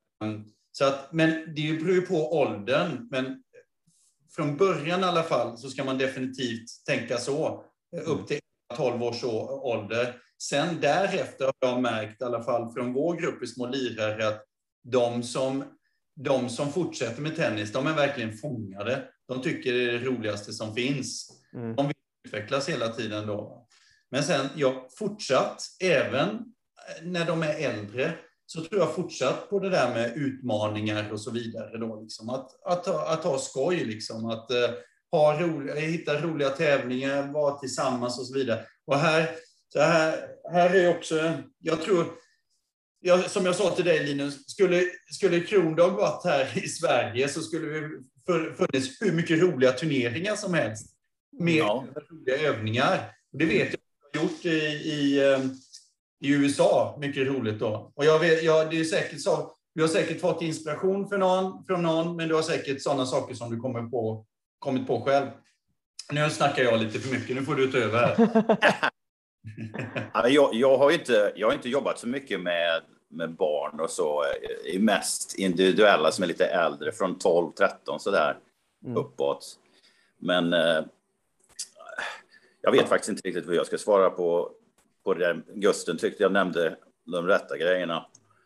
så att, men det beror ju på åldern. Men från början i alla fall så ska man definitivt tänka så. Upp till 12 års ålder. Sen därefter har jag märkt, i alla fall från vår grupp i Små lirare, att de som, de som fortsätter med tennis, de är verkligen fångade. De tycker det är det roligaste som finns. Mm. De vill utvecklas hela tiden då. Men sen, jag fortsatt, även när de är äldre, så tror jag fortsatt på det där med utmaningar och så vidare. Då, liksom. att, att, att ha skoj, liksom. att uh, ha roliga, hitta roliga tävlingar, vara tillsammans och så vidare. Och här, så här, här är också, jag tror, jag, som jag sa till dig Linus, skulle, skulle Krondag varit här i Sverige så skulle det funnits hur mycket roliga turneringar som helst. Med ja. roliga övningar. Och det vet jag att jag har gjort i, i eh, i USA. Mycket roligt då. Och jag vet, ja, det är säkert så. Du har säkert fått inspiration för någon, från någon, men du har säkert sådana saker som du kommer på, kommit på själv. Nu snackar jag lite för mycket, nu får du ta över här. jag, jag, har inte, jag har inte jobbat så mycket med, med barn och så. är mest individuella som är lite äldre, från 12, 13 sådär mm. uppåt. Men eh, jag vet faktiskt inte riktigt vad jag ska svara på på det Gusten tyckte jag nämnde de rätta grejerna.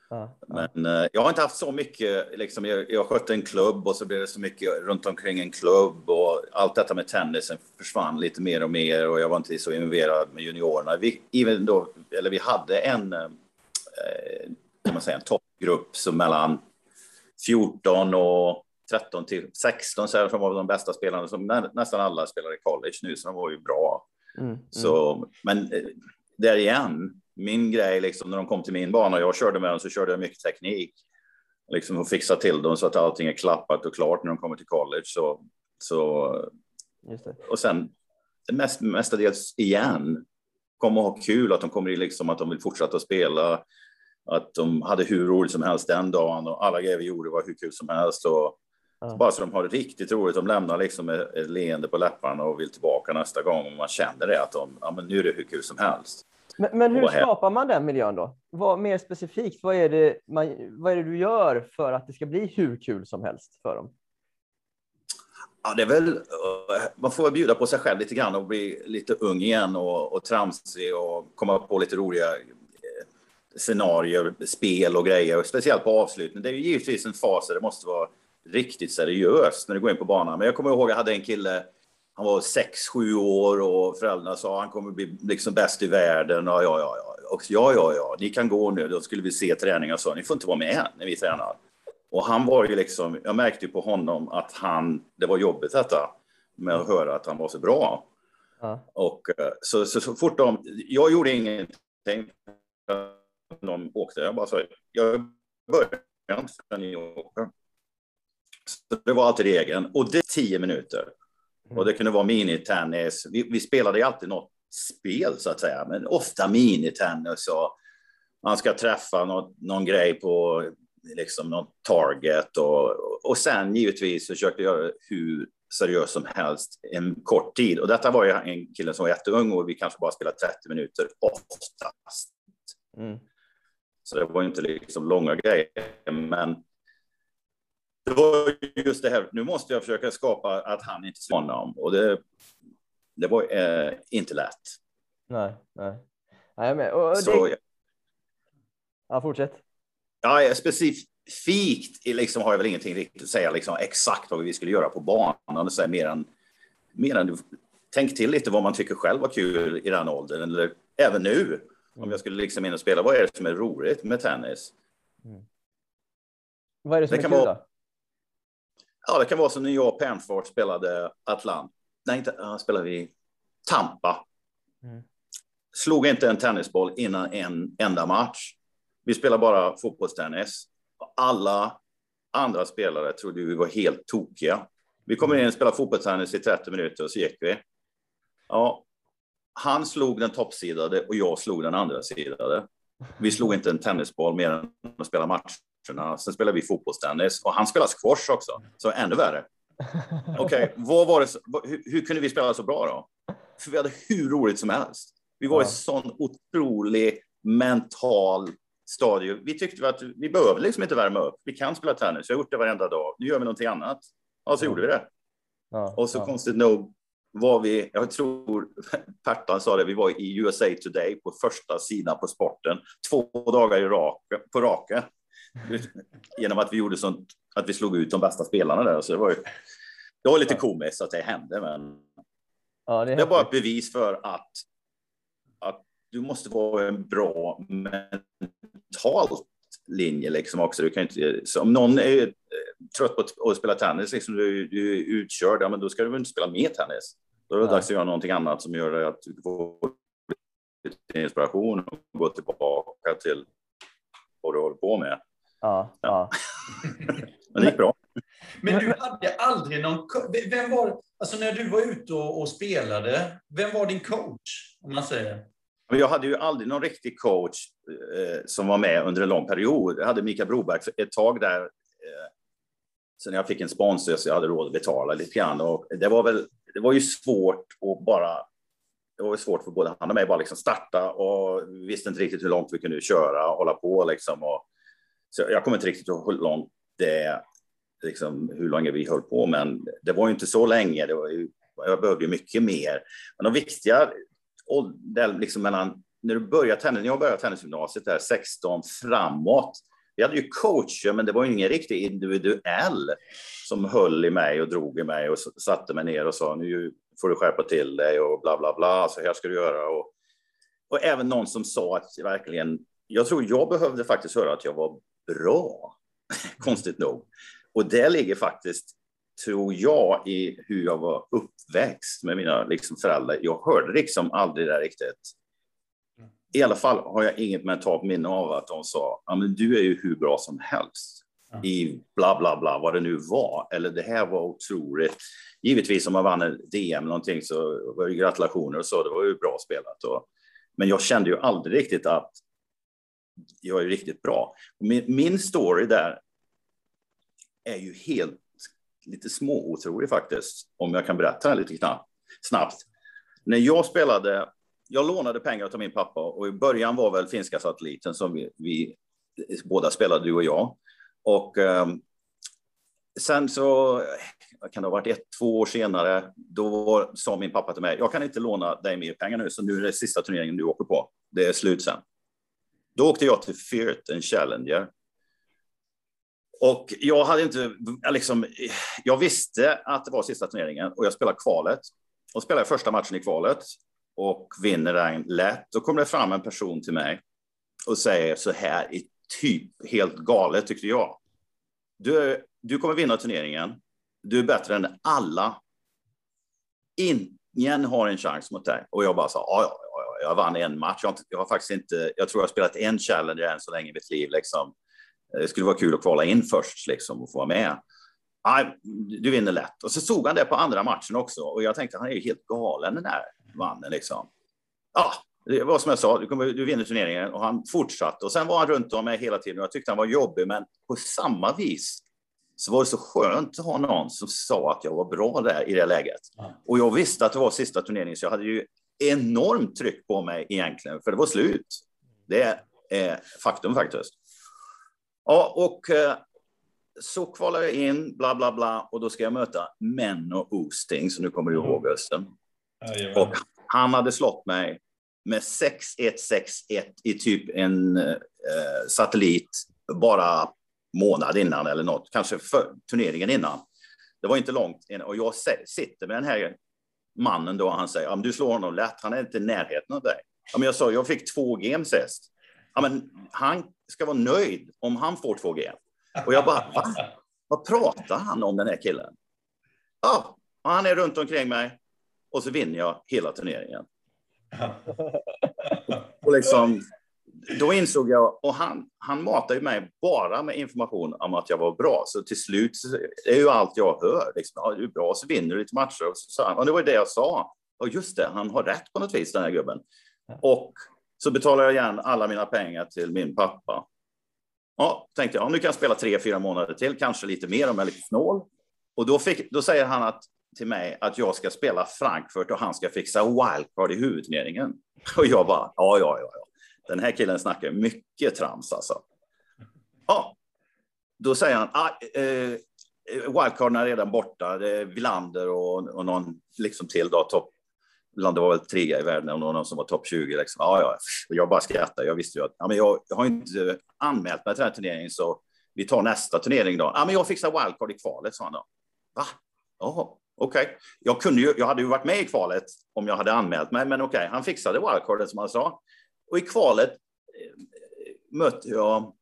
Ja, ja. Men eh, jag har inte haft så mycket, liksom, jag, jag skötte en klubb och så blev det så mycket runt omkring en klubb och allt detta med tennisen försvann lite mer och mer och jag var inte så involverad med juniorerna. Vi, even då, eller vi hade en, eh, kan man säga, en toppgrupp som mellan 14 och 13 till 16 så här, som var de bästa spelarna som nä, nästan alla spelar i college nu, så de var ju bra. Mm. Så, men eh, där igen, min grej liksom när de kom till min bana, jag körde med dem så körde jag mycket teknik. Liksom och fixa till dem så att allting är klappat och klart när de kommer till college. Så, så, och sen mest, mestadels igen, komma och ha kul, att de kommer in liksom att de vill fortsätta spela. Att de hade hur roligt som helst den dagen och alla grejer vi gjorde var hur kul som helst. Och, Ja. Bara så de har det riktigt roligt. De lämnar liksom ett leende på läpparna och vill tillbaka nästa gång. Och man känner det att de, ja, men nu är det hur kul som helst. Men, men hur skapar man den miljön då? Vad, mer specifikt, vad är, det man, vad är det du gör för att det ska bli hur kul som helst för dem? Ja, det är väl, eh, man får bjuda på sig själv lite grann och bli lite ung igen och, och tramsig och komma på lite roliga eh, scenarier, spel och grejer. Speciellt på avslutning. Det är ju givetvis en fas där det måste vara riktigt seriöst när du går in på banan. Men jag kommer ihåg att jag hade en kille, han var 6-7 år och föräldrarna sa han kommer bli liksom bäst i världen. Och ja, ja, ja. Och ja, ja, ja, ni kan gå nu. Då skulle vi se träningar och så. Ni får inte vara med när vi tränar. Och han var ju liksom, jag märkte ju på honom att han, det var jobbigt detta med att höra att han var så bra. Ja. Och eh, så, så, så fort de, jag gjorde ingenting. De åkte, jag bara sa, jag börjar inte förrän ni åker. Så det var alltid regeln. Och det är tio minuter. Och det kunde vara minitennis. Vi, vi spelade ju alltid något spel så att säga, men ofta minitennis och man ska träffa något, någon grej på liksom någon target och, och sen givetvis försökte göra hur seriöst som helst en kort tid. Och detta var ju en kille som var jätteung och vi kanske bara spelade 30 minuter oftast. Mm. Så det var inte liksom långa grejer, men det var just det här. Nu måste jag försöka skapa att han inte slår honom och det. Det var eh, inte lätt. Nej, nej. nej jag är med. Och, och Så det, ja, fortsätt. ja, specifikt liksom har jag väl ingenting riktigt att säga liksom exakt vad vi skulle göra på banan. Så här, mer än mer än tänk till lite vad man tycker själv var kul i den åldern eller även nu. Om jag skulle liksom in och spela, vad är det som är roligt med tennis? Vad är det som Det är kul vara- då? Ja, det kan vara som när jag och Penford spelade Atlant. Nej, inte uh, spelade vi Tampa. Mm. Slog inte en tennisboll innan en enda match. Vi spelade bara fotbollstennis. Alla andra spelare trodde vi var helt tokiga. Vi kommer in och spelar fotbollstennis i 30 minuter och så gick vi. Ja, han slog den toppsidade och jag slog den andra sidade. Vi slog inte en tennisboll mer än att spela matcherna. Sen spelade vi fotbollstennis och han spelade squash också, så ännu värre. Okej, vad var det? så- vad- Hur, hur kunde vi spela så bra då? För vi hade hur roligt som helst. Vi var i sån otrolig mental stadie. Vi tyckte att vi behöver liksom inte värma upp. Vi kan spela tennis. Jag har gjort det varenda dag. Nu gör vi någonting annat. Ja, så gjorde vi det. Ja, Och så ja. konstigt nog var vi, jag tror Pertan sa det, vi var i USA Today på första sidan på sporten två dagar i rak, på raken. Genom att vi gjorde sånt, att vi slog ut de bästa spelarna där. Så det var ju, det var lite komiskt att det hände, men Ja, det är det är bara ett bevis för att, att du måste vara en bra mentalt linje liksom också. Du kan inte, om någon är eh, trött på att- spela tennis, liksom, du, du är utkörd, ja, men då ska du väl inte spela mer tennis. Då är det Nej. dags att göra någonting annat som gör att du får inspiration och gå tillbaka till vad du håller på med. Ja, ja. Men det gick bra. Men du hade aldrig någon... Vem var... Alltså när du var ute och, och spelade, vem var din coach? Om man säger. Jag hade ju aldrig någon riktig coach eh, som var med under en lång period. Jag hade Mika Broberg för ett tag där. Eh, sen jag fick en sponsor så jag hade råd att betala lite grann. Och det var väl, det var ju svårt att bara, det var svårt för både han och mig bara liksom starta och vi visste inte riktigt hur långt vi kunde köra och hålla på liksom. Och, så jag kommer inte riktigt ihåg hur långt det, liksom hur länge vi höll på, men det var ju inte så länge. Det var ju, jag behövde ju mycket mer. Men de viktiga och där liksom mellan, när du börjar tennis, när jag började tennisgymnasiet där 16 framåt, vi hade ju coacher, men det var ju ingen riktig individuell som höll i mig och drog i mig och satte mig ner och sa nu får du skärpa till dig och bla bla bla, så här ska du göra. Och, och även någon som sa att verkligen, jag tror jag behövde faktiskt höra att jag var bra, konstigt nog. Och det ligger faktiskt tror jag, i hur jag var uppväxt med mina liksom, föräldrar. Jag hörde liksom aldrig det där riktigt. I alla fall har jag inget mentalt minne av att de sa, ja men du är ju hur bra som helst i bla bla bla, vad det nu var. Eller det här var otroligt. Givetvis om man vann en DM någonting så var det gratulationer och så, det var ju bra spelat. Och, men jag kände ju aldrig riktigt att jag är riktigt bra. Min, min story där är ju helt lite små otrolig faktiskt, om jag kan berätta den lite knappt, snabbt. När jag spelade, jag lånade pengar av min pappa och i början var väl finska satelliten som vi, vi båda spelade, du och jag. Och eh, sen så, kan det ha varit ett, två år senare, då sa min pappa till mig, jag kan inte låna dig mer pengar nu, så nu är det sista turneringen du åker på. Det är slut sen. Då åkte jag till Firth, en Challenger. Och jag hade inte, liksom, jag visste att det var sista turneringen och jag spelade kvalet. Och spelade första matchen i kvalet och vinner den lätt. Då kommer det fram en person till mig och säger så här i typ helt galet tyckte jag. Du, du kommer vinna turneringen. Du är bättre än alla. Ingen har en chans mot dig. Och jag bara sa, ja, ja, ja, jag vann en match. Jag har, jag har, faktiskt inte, jag tror jag har spelat en Challenger än så länge i mitt liv. Liksom. Det skulle vara kul att kvala in först liksom, och få vara med. Nej, du vinner lätt. Och så såg han det på andra matchen också. Och jag tänkte, han är ju helt galen den där mannen. Liksom. Ja, det var som jag sa, du, kommer, du vinner turneringen och han fortsatte. Och sen var han runt om mig hela tiden och jag tyckte han var jobbig, men på samma vis så var det så skönt att ha någon som sa att jag var bra där i det läget. Och jag visste att det var sista turneringen, så jag hade ju enormt tryck på mig egentligen, för det var slut. Det är faktum faktiskt. Ja, och eh, så kvalar jag in, bla bla bla, och då ska jag möta Menno Oosting, som nu kommer du ihåg Östen. Och han hade slått mig med 6161 i typ en eh, satellit bara månad innan eller något, kanske för turneringen innan. Det var inte långt och jag sitter med den här mannen då och han säger, du slår honom lätt, han är inte i närheten av dig. Ja, men jag sa, jag fick två game sist. Ja, men han ska vara nöjd om han får två game. Och jag bara, Va? vad pratar han om den här killen? Ja, han är runt omkring mig och så vinner jag hela turneringen. och liksom, då insåg jag, och han, han matade mig bara med information om att jag var bra. Så till slut det är ju allt jag hör. Liksom, ja, du är bra, så vinner du lite matcher. Och, så, och det var det jag sa. Och just det, han har rätt på något vis, den här gubben. Och så betalar jag igen alla mina pengar till min pappa. Ja, tänkte jag, nu kan jag spela tre, fyra månader till, kanske lite mer om jag är lite snål. Och då, fick, då säger han att till mig att jag ska spela Frankfurt och han ska fixa wildcard i huvudturneringen. Och jag bara, ja, ja, ja, ja. Den här killen snackar mycket trams alltså. Ja, då säger han, ah, eh, wildcarden är redan borta. Det är Villander och, och någon liksom till då, topp. Villander var väl trea i världen och någon som var topp 20. Liksom. Ja, ja. Jag bara skrattar. Jag visste ju att ja, men jag, jag har inte anmält mig till den här turneringen så vi tar nästa turnering då. Ja, men jag fixar wildcard i kvalet, sa han då. Va? Jaha, okej. Okay. Jag, kunde ju, jag hade ju varit med i kvalet om jag hade anmält mig, men okej, okay, han fixade wildcardet som han sa. Och i kvalet eh, mötte jag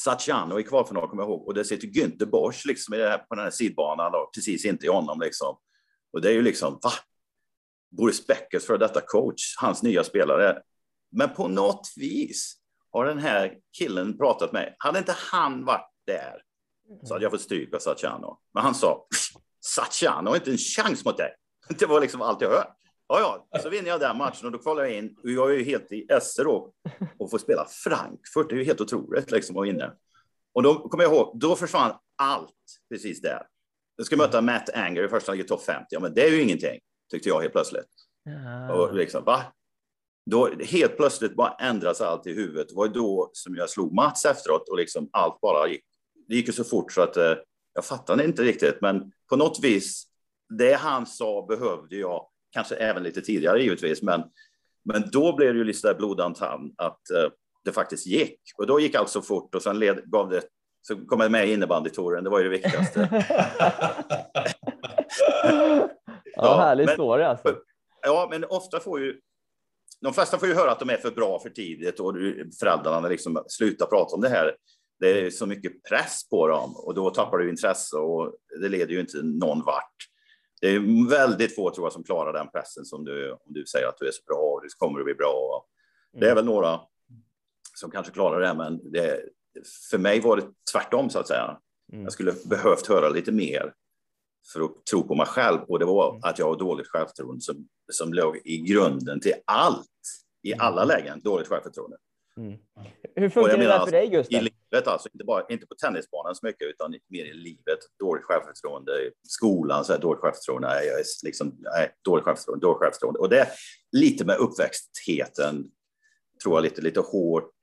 Saciano i kvalfinal, kommer jag ihåg, och det sitter Günther Bosch liksom i det här, på den här sidbanan, då, precis inte i honom. Liksom. Och det är ju liksom, va? Boris Beckers för detta coach, hans nya spelare. Men på något vis har den här killen pratat med, hade inte han varit där så hade jag fått stryk av Saciano. Men han sa, Saciano har inte en chans mot dig. Det var liksom allt jag hört. Ja, ja, så vinner jag den matchen och då kvalar jag in. Jag är ju helt i esse då och får spela Frankfurt. Det är ju helt otroligt liksom att vinna. Och då kommer jag ihåg, då försvann allt precis där. Jag ska möta Matt Anger i första läget topp 50. Ja, men det är ju ingenting, tyckte jag helt plötsligt. Ja. Och liksom, va? Då helt plötsligt bara ändras allt i huvudet. Det var då som jag slog Mats efteråt och liksom allt bara gick. Det gick ju så fort så att eh, jag fattade inte riktigt, men på något vis, det han sa behövde jag kanske även lite tidigare givetvis, men, men då blev det ju lite blodantan att uh, det faktiskt gick. Och då gick allt så fort och sen led, gav det, så kom jag med i innebandytouren, det var ju det viktigaste. ja, härlig story alltså. Ja, men ofta får ju de flesta får ju höra att de är för bra för tidigt och föräldrarna liksom slutar prata om det här. Det är så mycket press på dem och då tappar du intresse och det leder ju inte någon vart. Det är väldigt få tror jag som klarar den pressen som du, om du säger att du är så bra och det kommer att bli bra. Det är väl några som kanske klarar det, men det, för mig var det tvärtom så att säga. Mm. Jag skulle behövt höra lite mer för att tro på mig själv och det var att jag har dåligt självförtroende som, som låg i grunden till allt, i alla lägen, dåligt självförtroende. Mm. Hur funkar det där för dig I Gustav? livet alltså, inte, bara, inte på tennisbanan så mycket, utan mer i livet. Dåligt självförtroende, i skolan, så här, dåligt självförtroende, nej, jag är liksom, nej, dåligt självförtroende, dåligt självförtroende. Och det är lite med uppväxtheten, tror jag, lite, lite hårt,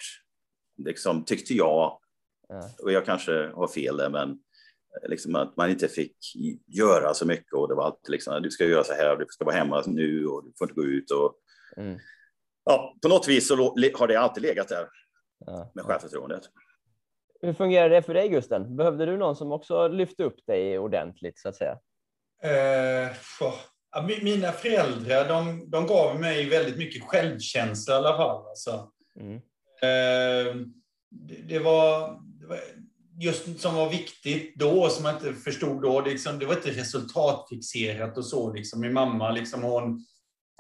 liksom, tyckte jag. Ja. Och jag kanske har fel där, men liksom att man inte fick göra så mycket och det var alltid liksom, du ska göra så här, du ska vara hemma nu och du får inte gå ut och Mm. Ja, på något vis så har det alltid legat där Ja. med självförtroendet. Hur fungerar det för dig Gusten? Behövde du någon som också lyfte upp dig ordentligt så att säga? Eh, mina föräldrar de, de gav mig väldigt mycket självkänsla i alla fall. Alltså. Mm. Eh, det, det, var, det var just som var viktigt då, som jag inte förstod då. Liksom, det var inte resultatfixerat och så. Liksom. Min mamma, liksom, hon,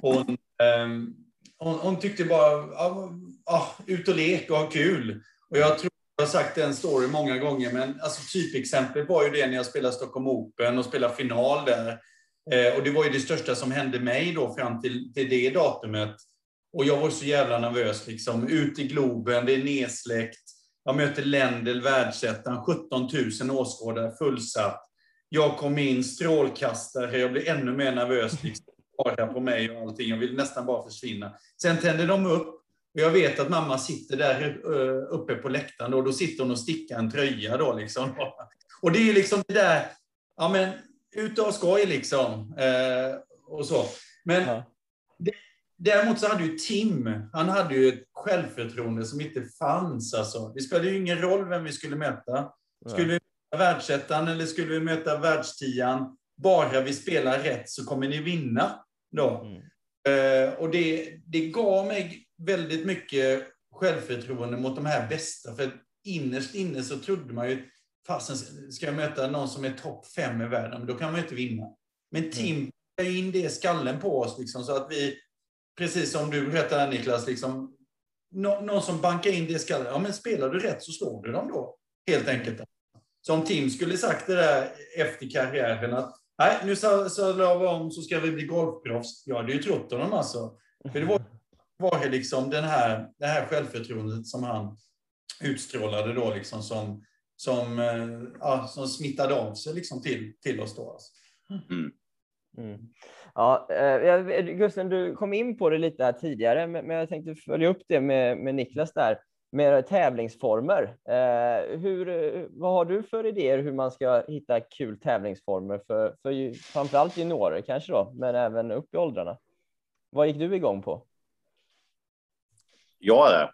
hon, ehm, hon, hon tyckte bara ah, ah, ut och lek och ha kul. Och jag tror jag har sagt den story många gånger, men alltså, typexemplet var ju det när jag spelade Stockholm Open och spelade final där. Eh, och det var ju det största som hände mig då fram till, till det datumet. Och jag var så jävla nervös. Liksom. Ut i Globen, det är nedsläckt. Jag möter Lendl, världsettan, 17 000 åskådare, fullsatt. Jag kom in, strålkastare, jag blev ännu mer nervös. Liksom. Bara på mig och allting. Jag ville nästan bara försvinna. Sen tände de upp. Och jag vet att mamma sitter där eh, uppe på läktaren. Då, då sitter hon och stickar en tröja. Då, liksom. Och det är liksom det där, ja men ut och skoj liksom. Eh, och så. Men Ja. Däremot så hade ju Tim, han hade ju ett självförtroende som inte fanns. Alltså. Det spelade ju ingen roll vem vi skulle möta. Skulle vi möta världsettan eller skulle vi möta världstian, bara vi spelar rätt så kommer ni vinna. Då. Mm. Eh, och det, det gav mig väldigt mycket självförtroende mot de här bästa. För innerst inne så trodde man ju, fasen ska jag möta någon som är topp fem i världen, då kan man ju inte vinna. Men Tim la in det i skallen på oss, liksom, så att vi, precis som du berättade Niklas, liksom, nå, någon som bankar in det i skallen. Ja, men spelar du rätt så slår du dem då, helt enkelt. Så om Tim skulle sagt det där efter karriären att nej, nu sadlar vi om så ska vi bli golfproffs. Jag hade ju trott honom alltså. För det var, var det liksom den här, det här självförtroendet som han utstrålade då, liksom som, som, eh, ja, som smittade av sig liksom till, till oss då. Alltså. Mm. Ja, eh, Gusten, du kom in på det lite här tidigare, men men jag tänkte följa upp det med, med Niklas där, med tävlingsformer. Eh, hur, vad har du för idéer hur man ska hitta kul tävlingsformer för, för ju- framförallt juniorer kanske då, men även upp i åldrarna? Vad gick du igång på? Jag är det.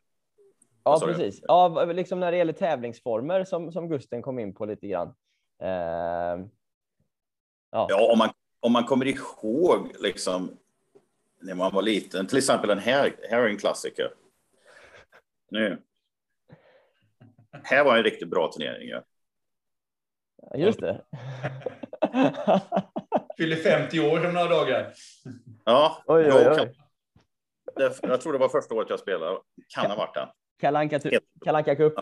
Ja, precis. Ja, liksom när det gäller tävlingsformer som, som Gusten kom in på lite grann. Eh, Ja, om man, om man kommer ihåg liksom när man var liten, till exempel den här, här är en klassiker. Nu. Här var en riktigt bra turnering. Ja. just det. Fyller 50 år om några dagar. Ja, Oj, oj, jag, oj. kan- det, jag tror det var första året jag spelade. Kan ha varit den. Kalanka, Kalanka Cup.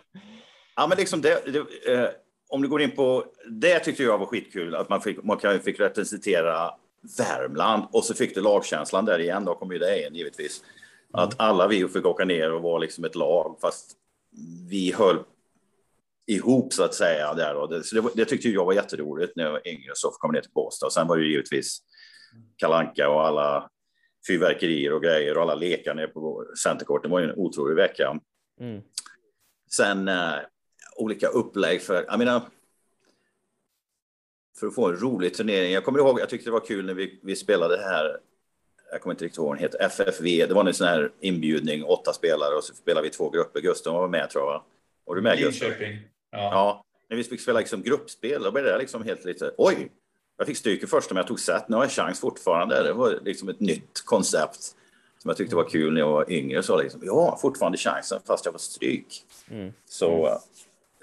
Ja, men liksom det, det, eh, om du går in på det tyckte jag var skitkul att man fick, man kan- fick representera Värmland och så fick du lagkänslan där igen. Då kom ju det in givetvis. Att alla vi fick åka ner och vara liksom ett lag fast vi höll ihop så att säga där. Och det, så det, det tyckte jag var jätteroligt när jag var yngre så kom ner till Båstad. Sen var det ju givetvis Kalanka och alla fyrverkerier och grejer och alla lekar nere på Centercourt. Det var ju en otrolig vecka. Mm. Sen eh, olika upplägg för, jag menar, för att få en rolig turnering. Jag kommer ihåg, jag tyckte det var kul när vi, vi spelade här, jag kommer inte riktigt ihåg vad den heter, FFV, det var en sån här inbjudning, åtta spelare och så spelade vi två grupper. Gustav var med tror jag, va? Var du med? Linköping. Ja. Ja, när vi fick spela liksom gruppspel, då blev det liksom helt lite, oj, jag fick stryk i första men jag tog set, nu har jag chans fortfarande. Det var liksom ett nytt koncept som jag tyckte var kul när jag var yngre. Så liksom, ja, fortfarande chansen fast jag var stryk. Mm. Så eh,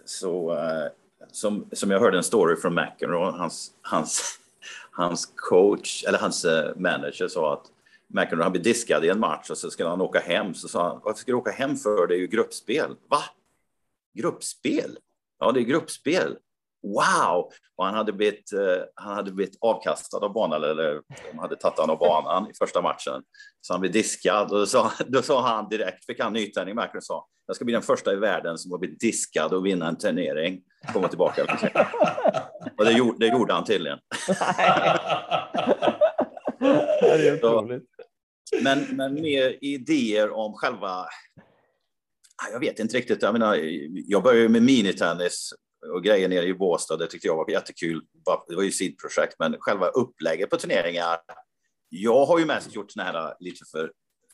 så eh, som, som jag hörde en story från McEnroe, hans, hans, hans coach, eller hans eh, manager sa att McEnroe han blev diskad i en match och så skulle han åka hem. Så sa han, varför ska du åka hem för? Det är ju gruppspel. Va? Gruppspel? Ja, det är gruppspel. Wow! Och han hade blivit, eh, han hade blivit avkastad av banan, eller de hade tagit honom av banan i första matchen. Så han blev diskad och då sa, då sa han direkt, fick han nytändning, Macron sa, jag ska bli den första i världen som har blivit diskad och vinna en turnering. Komma tillbaka. och det gjorde, det gjorde han tydligen. det är otroligt. Men, men mer idéer om själva... Jag vet inte riktigt. Jag, menar, jag började med minitennis och grejer nere i Båstad. Det tyckte jag var jättekul. Det var ju sidprojekt, men själva upplägget på turneringar. Jag har ju mest gjort såna här lite för,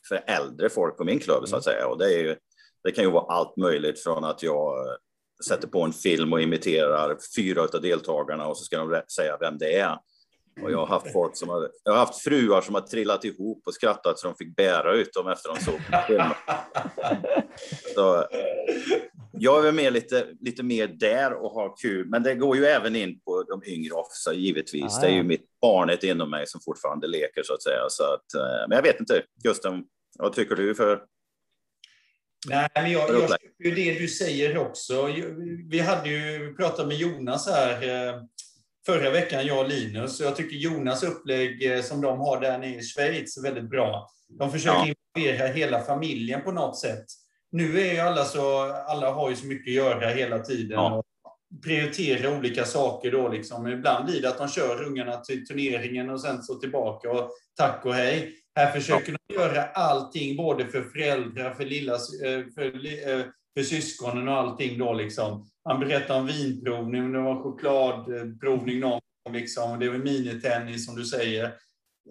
för äldre folk på min klubb så att säga. Och det, är ju, det kan ju vara allt möjligt från att jag sätter på en film och imiterar fyra av deltagarna och så ska de säga vem det är. Och jag har haft folk som har, jag har haft fruar som har trillat ihop och skrattat så de fick bära ut dem efter de såg filmen. Så, jag är väl med lite, lite mer där och har kul, men det går ju även in på de yngre också givetvis. Ah, det är ju mitt barnet inom mig som fortfarande leker så att säga. Så att, eh, men jag vet inte, Gustav, vad tycker du för Nej, men jag, jag ju det du säger också. Vi hade ju pratat med Jonas här eh, förra veckan, jag och Linus. Jag tycker Jonas upplägg eh, som de har där nere i Schweiz är väldigt bra. De försöker ja. involvera hela familjen på något sätt. Nu är ju alla så, alla har ju så mycket att göra hela tiden. Ja. Och prioritera olika saker då liksom. Ibland blir det att de kör ungarna till turneringen och sen så tillbaka och tack och hej. Här försöker ja. de göra allting, både för föräldrar, för, lilla, eh, för, eh, för syskonen och allting då liksom. Han berättade om vinprovning, det var chokladprovning någon liksom. Det var minitennis som du säger.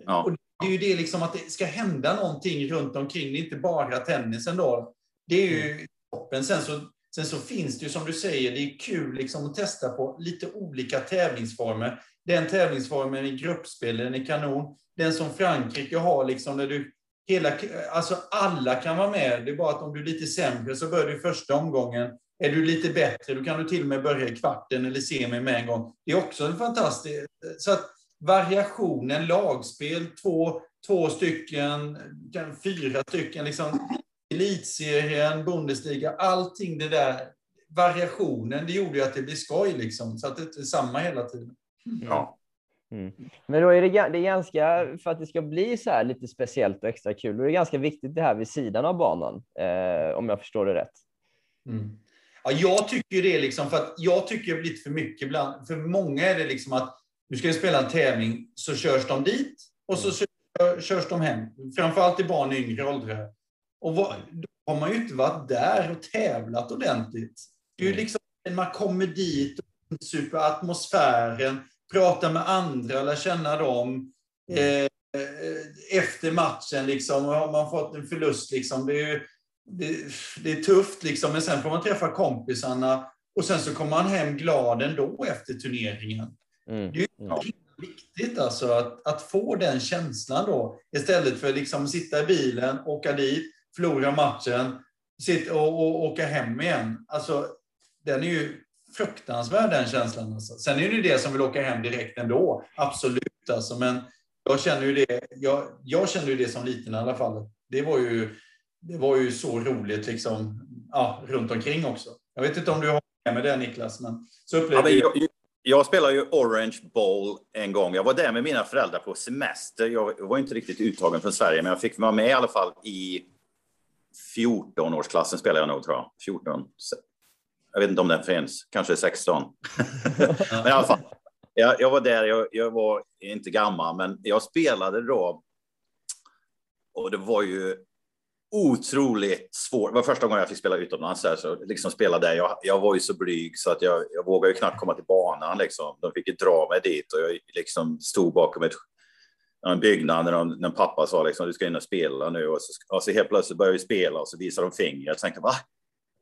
Ja. Och det är ju det liksom att det ska hända någonting runt omkring, det är inte bara tennisen då. Det är ju mm. toppen. Sen så, sen så finns det ju som du säger, det är kul liksom att testa på lite olika tävlingsformer. Den tävlingsformen i gruppspel, den är kanon. Den som Frankrike har, liksom, där du hela, alltså alla kan vara med. Det är bara att om du är lite sämre så börjar du i första omgången. Är du lite bättre, då kan du till och med börja i kvarten eller semi med en gång. Det är också en fantastisk... Så att variationen, lagspel, två, två stycken, fyra stycken, liksom, elitserien, Bundesliga, allting det där, variationen, det gjorde ju att det blev skoj liksom, så att det är samma hela tiden. Ja. Mm. Men då är det, det är ganska, för att det ska bli så här lite speciellt och extra kul, då är det ganska viktigt det här vid sidan av banan, eh, om jag förstår det rätt. Mm. Ja, jag tycker det, liksom, för att jag tycker det blir lite för mycket ibland. För många är det liksom att nu ska jag spela en tävling, så körs de dit och så körs de hem. Framförallt i barn i yngre åldrar. Och vad, då har man ju inte varit där och tävlat ordentligt. Det är ju mm. liksom, man kommer dit, och super atmosfären, prata med andra, lära känna dem. Mm. Eh, efter matchen, liksom, har man fått en förlust, liksom, det, är, det, det, är tufft, liksom, men sen får man träffa kompisarna och sen så kommer man hem glad ändå efter turneringen. Mm. Det är ja. viktigt alltså, att, att få den känslan då, istället för att liksom sitta i bilen, åka dit, förlora matchen, sitta och, och åka hem igen. Alltså, den är ju fruktansvärd den känslan. Alltså. Sen är det ju det som vill åka hem direkt ändå, absolut. Alltså. Men jag känner ju det, jag, jag känner ju det som liten i alla fall. Det var ju, det var ju så roligt liksom, ja, runt omkring också. Jag vet inte om du har med det Niklas, men så upplevde ja, men jag, jag spelade ju Orange Bowl en gång. Jag var där med mina föräldrar på semester. Jag var inte riktigt uttagen från Sverige, men jag fick vara med i alla fall i 14-årsklassen spelade jag nog, tror jag. 14, jag vet inte om den finns, kanske 16. men i alla fall, jag, jag var där, jag, jag, var inte gammal, men jag spelade då. Och det var ju otroligt svårt. Det var första gången jag fick spela utomlands, här, så liksom spela där. Jag, jag var ju så blyg så att jag, jag vågade ju knappt komma till banan. Liksom. De fick ju dra mig dit och jag liksom stod bakom ett en byggnad när, de, när pappa sa liksom, du ska in och spela nu och så, och så helt plötsligt börjar vi spela och så visar de fingret. Jag tänkte, va?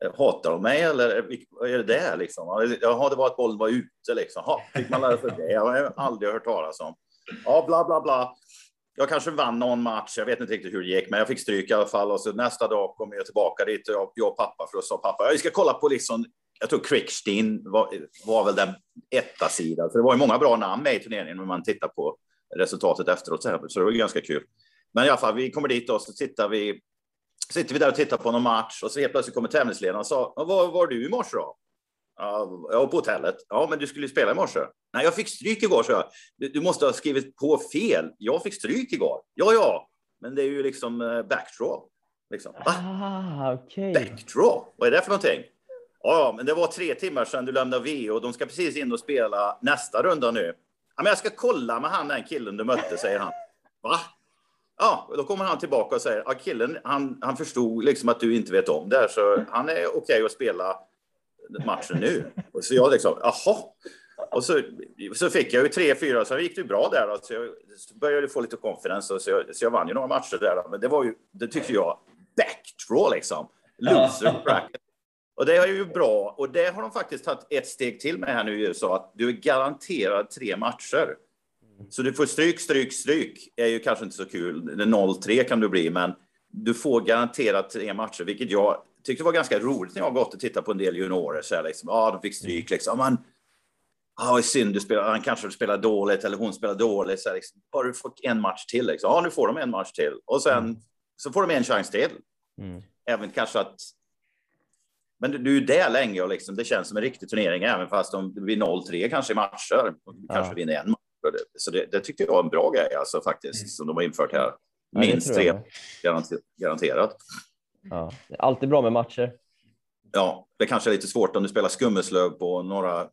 Eh, hatar de mig eller vad är det där liksom? Jaha, det var att bollen var ute liksom. Ha, fick man lära sig det? Jag har aldrig hört talas om. Ja, bla, bla, bla. Jag kanske vann någon match. Jag vet inte riktigt hur det gick, men jag fick stryk i alla fall. Och så nästa dag kom jag tillbaka dit, jag, jag och pappa, för då sa pappa, vi ska kolla på liksom jag tror Quickstein var, var väl den etta sidan. För det var ju många bra namn med i turneringen när man tittar på resultatet efteråt. Så det var ganska kul. Men i alla fall, vi kommer dit och så tittar vi, sitter vi där och tittar på någon match och så helt plötsligt kommer tävlingsledaren och sa, var var du i morse då? Ja, jag var på hotellet. Ja, men du skulle spela i morse. Nej, jag fick stryk igår, så jag. Du, du måste ha skrivit på fel. Jag fick stryk igår. Ja, ja, men det är ju liksom eh, backdraw. Liksom. Ah, okay. Backdraw? Vad är det för någonting? Ja, men det var tre timmar sedan du lämnade V och de ska precis in och spela nästa runda nu. Ja, men jag ska kolla med han den killen du mötte, säger han. Va? Ja, då kommer han tillbaka och säger att ja, killen, han, han förstod liksom att du inte vet om det här, så han är okej okay att spela matchen nu. Och så jag liksom, jaha. Och så, så fick jag ju tre, fyra, så gick det ju bra där. Då. Så jag så började få lite confidence, så jag, så jag vann ju några matcher där. Då. Men det var ju, det tyckte jag, backdraw liksom. Loser bracket. Och det är ju bra. Och det har de faktiskt tagit ett steg till med här nu i USA, att du är garanterad tre matcher. Så du får stryk, stryk, stryk. är ju kanske inte så kul. 0-3 kan du bli, men du får garanterat tre matcher, vilket jag tyckte var ganska roligt när jag gått och tittat på en del juniorer. Så här, liksom, ah, de fick stryk. Liksom. Man, ah, synd, du spelar, han kanske spelar dåligt eller hon spelar dåligt. Så här, liksom, bara du får en match till. Liksom. Ah, nu får de en match till. Och sen mm. så får de en chans till. Mm. Även kanske att... Men du, du är där länge och liksom, det känns som en riktig turnering, även fast de blir 0-3 kanske i matcher. Och kanske ja. vinner en. Så det, det tyckte jag var en bra grej, alltså faktiskt, mm. som de har infört här. Minst tre garanterat. Ja, det är alltid bra med matcher. Ja, det kanske är lite svårt om du spelar skummeslöv på några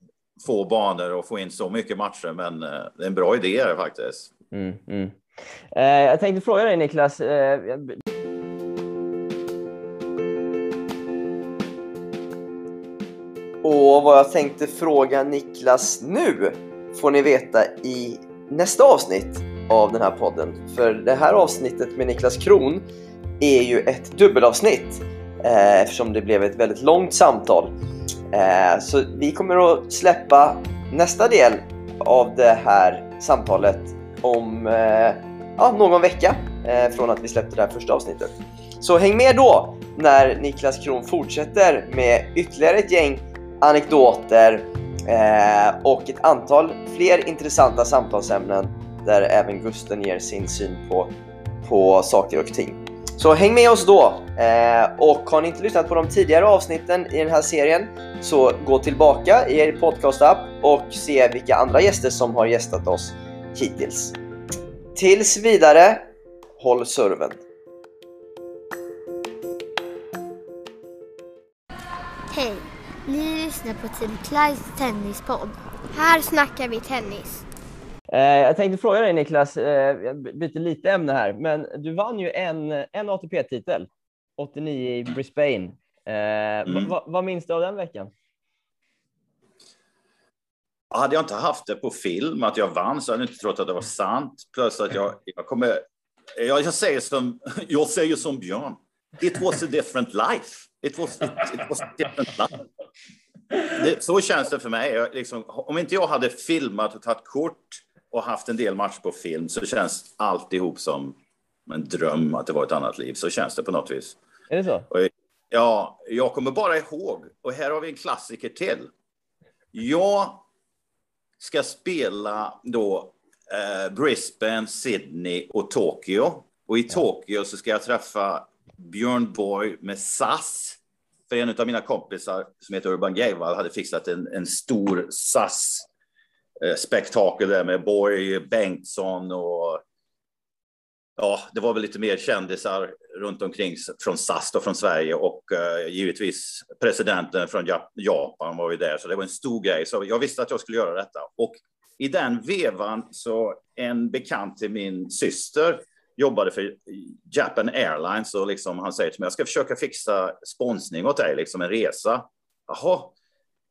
få banor och få in så mycket matcher, men eh, det är en bra idé faktiskt. Mm, mm. Eh, jag tänkte fråga dig Niklas. Eh, och vad jag tänkte fråga Niklas nu får ni veta i nästa avsnitt av den här podden. För det här avsnittet med Niklas Kron är ju ett dubbelavsnitt eh, eftersom det blev ett väldigt långt samtal. Eh, så vi kommer att släppa nästa del av det här samtalet om eh, ja, någon vecka eh, från att vi släppte det här första avsnittet. Så häng med då när Niklas Kron fortsätter med ytterligare ett gäng anekdoter eh, och ett antal fler intressanta samtalsämnen där även Gusten ger sin syn på, på saker och ting. Så häng med oss då! Eh, och har ni inte lyssnat på de tidigare avsnitten i den här serien så gå tillbaka i er podcast-app och se vilka andra gäster som har gästat oss hittills. Tills vidare, håll serven! Lyssnar på Team Clydes tennispodd. Här snackar vi tennis. Eh, jag tänkte fråga dig Niklas, eh, jag byter lite ämne här, men du vann ju en, en ATP-titel, 89 i Brisbane. Eh, mm. vad minns du av den veckan? Hade jag inte haft det på film, att jag vann, så hade jag inte trott att det var sant. Plus att jag, jag kommer... Jag, jag, säger som, jag säger som Björn. It was a different life. It was, it, it was a different life. Det, så känns det för mig. Jag, liksom, om inte jag hade filmat och tagit kort och haft en del matcher på film så känns alltihop som en dröm att det var ett annat liv. Så känns det på något vis. Är det så? Och, ja, jag kommer bara ihåg, och här har vi en klassiker till. Jag ska spela då eh, Brisbane, Sydney och Tokyo. Och i Tokyo så ska jag träffa Björn Borg med SAS. För en av mina kompisar som heter Urban Geiwall hade fixat en, en stor SAS-spektakel eh, där med Borg, Bengtsson och ja, det var väl lite mer kändisar runt omkring från SAS och från Sverige och uh, givetvis presidenten från Japan var ju där, så det var en stor grej. Så jag visste att jag skulle göra detta. Och i den vevan så en bekant till min syster jobbade för Japan Airlines och liksom han säger till mig, jag ska försöka fixa sponsning åt dig, liksom en resa. Jaha,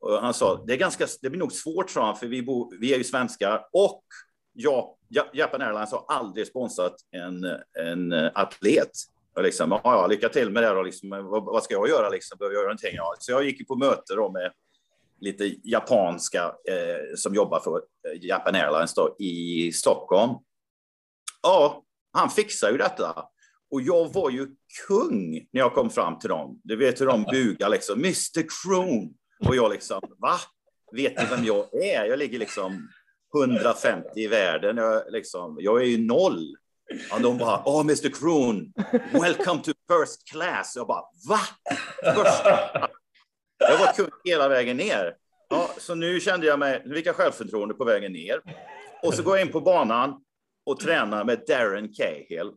och han sa, det, är ganska, det blir nog svårt, tror han, för vi, bo, vi är ju svenskar och ja, Japan Airlines har aldrig sponsrat en, en atlet. Och liksom, ja, ja, lycka till med det då, liksom, vad, vad, ska jag göra? Liksom, behöver jag göra någonting? Ja. Så jag gick på möte då med lite japanska eh, som jobbar för eh, Japan Airlines då, i Stockholm. Ja, han fixar ju detta. Och jag var ju kung när jag kom fram till dem. Du vet hur de bugar liksom. Mr Kroon, Och jag liksom, va? Vet ni vem jag är? Jag ligger liksom 150 i världen. Jag, liksom, jag är ju noll. Och de bara, oh Mr Kroon, welcome to first class. Jag bara, va? First Jag var kung hela vägen ner. Ja, så nu kände jag mig, nu fick jag självförtroende på vägen ner. Och så går jag in på banan och tränar med Darren Cahill.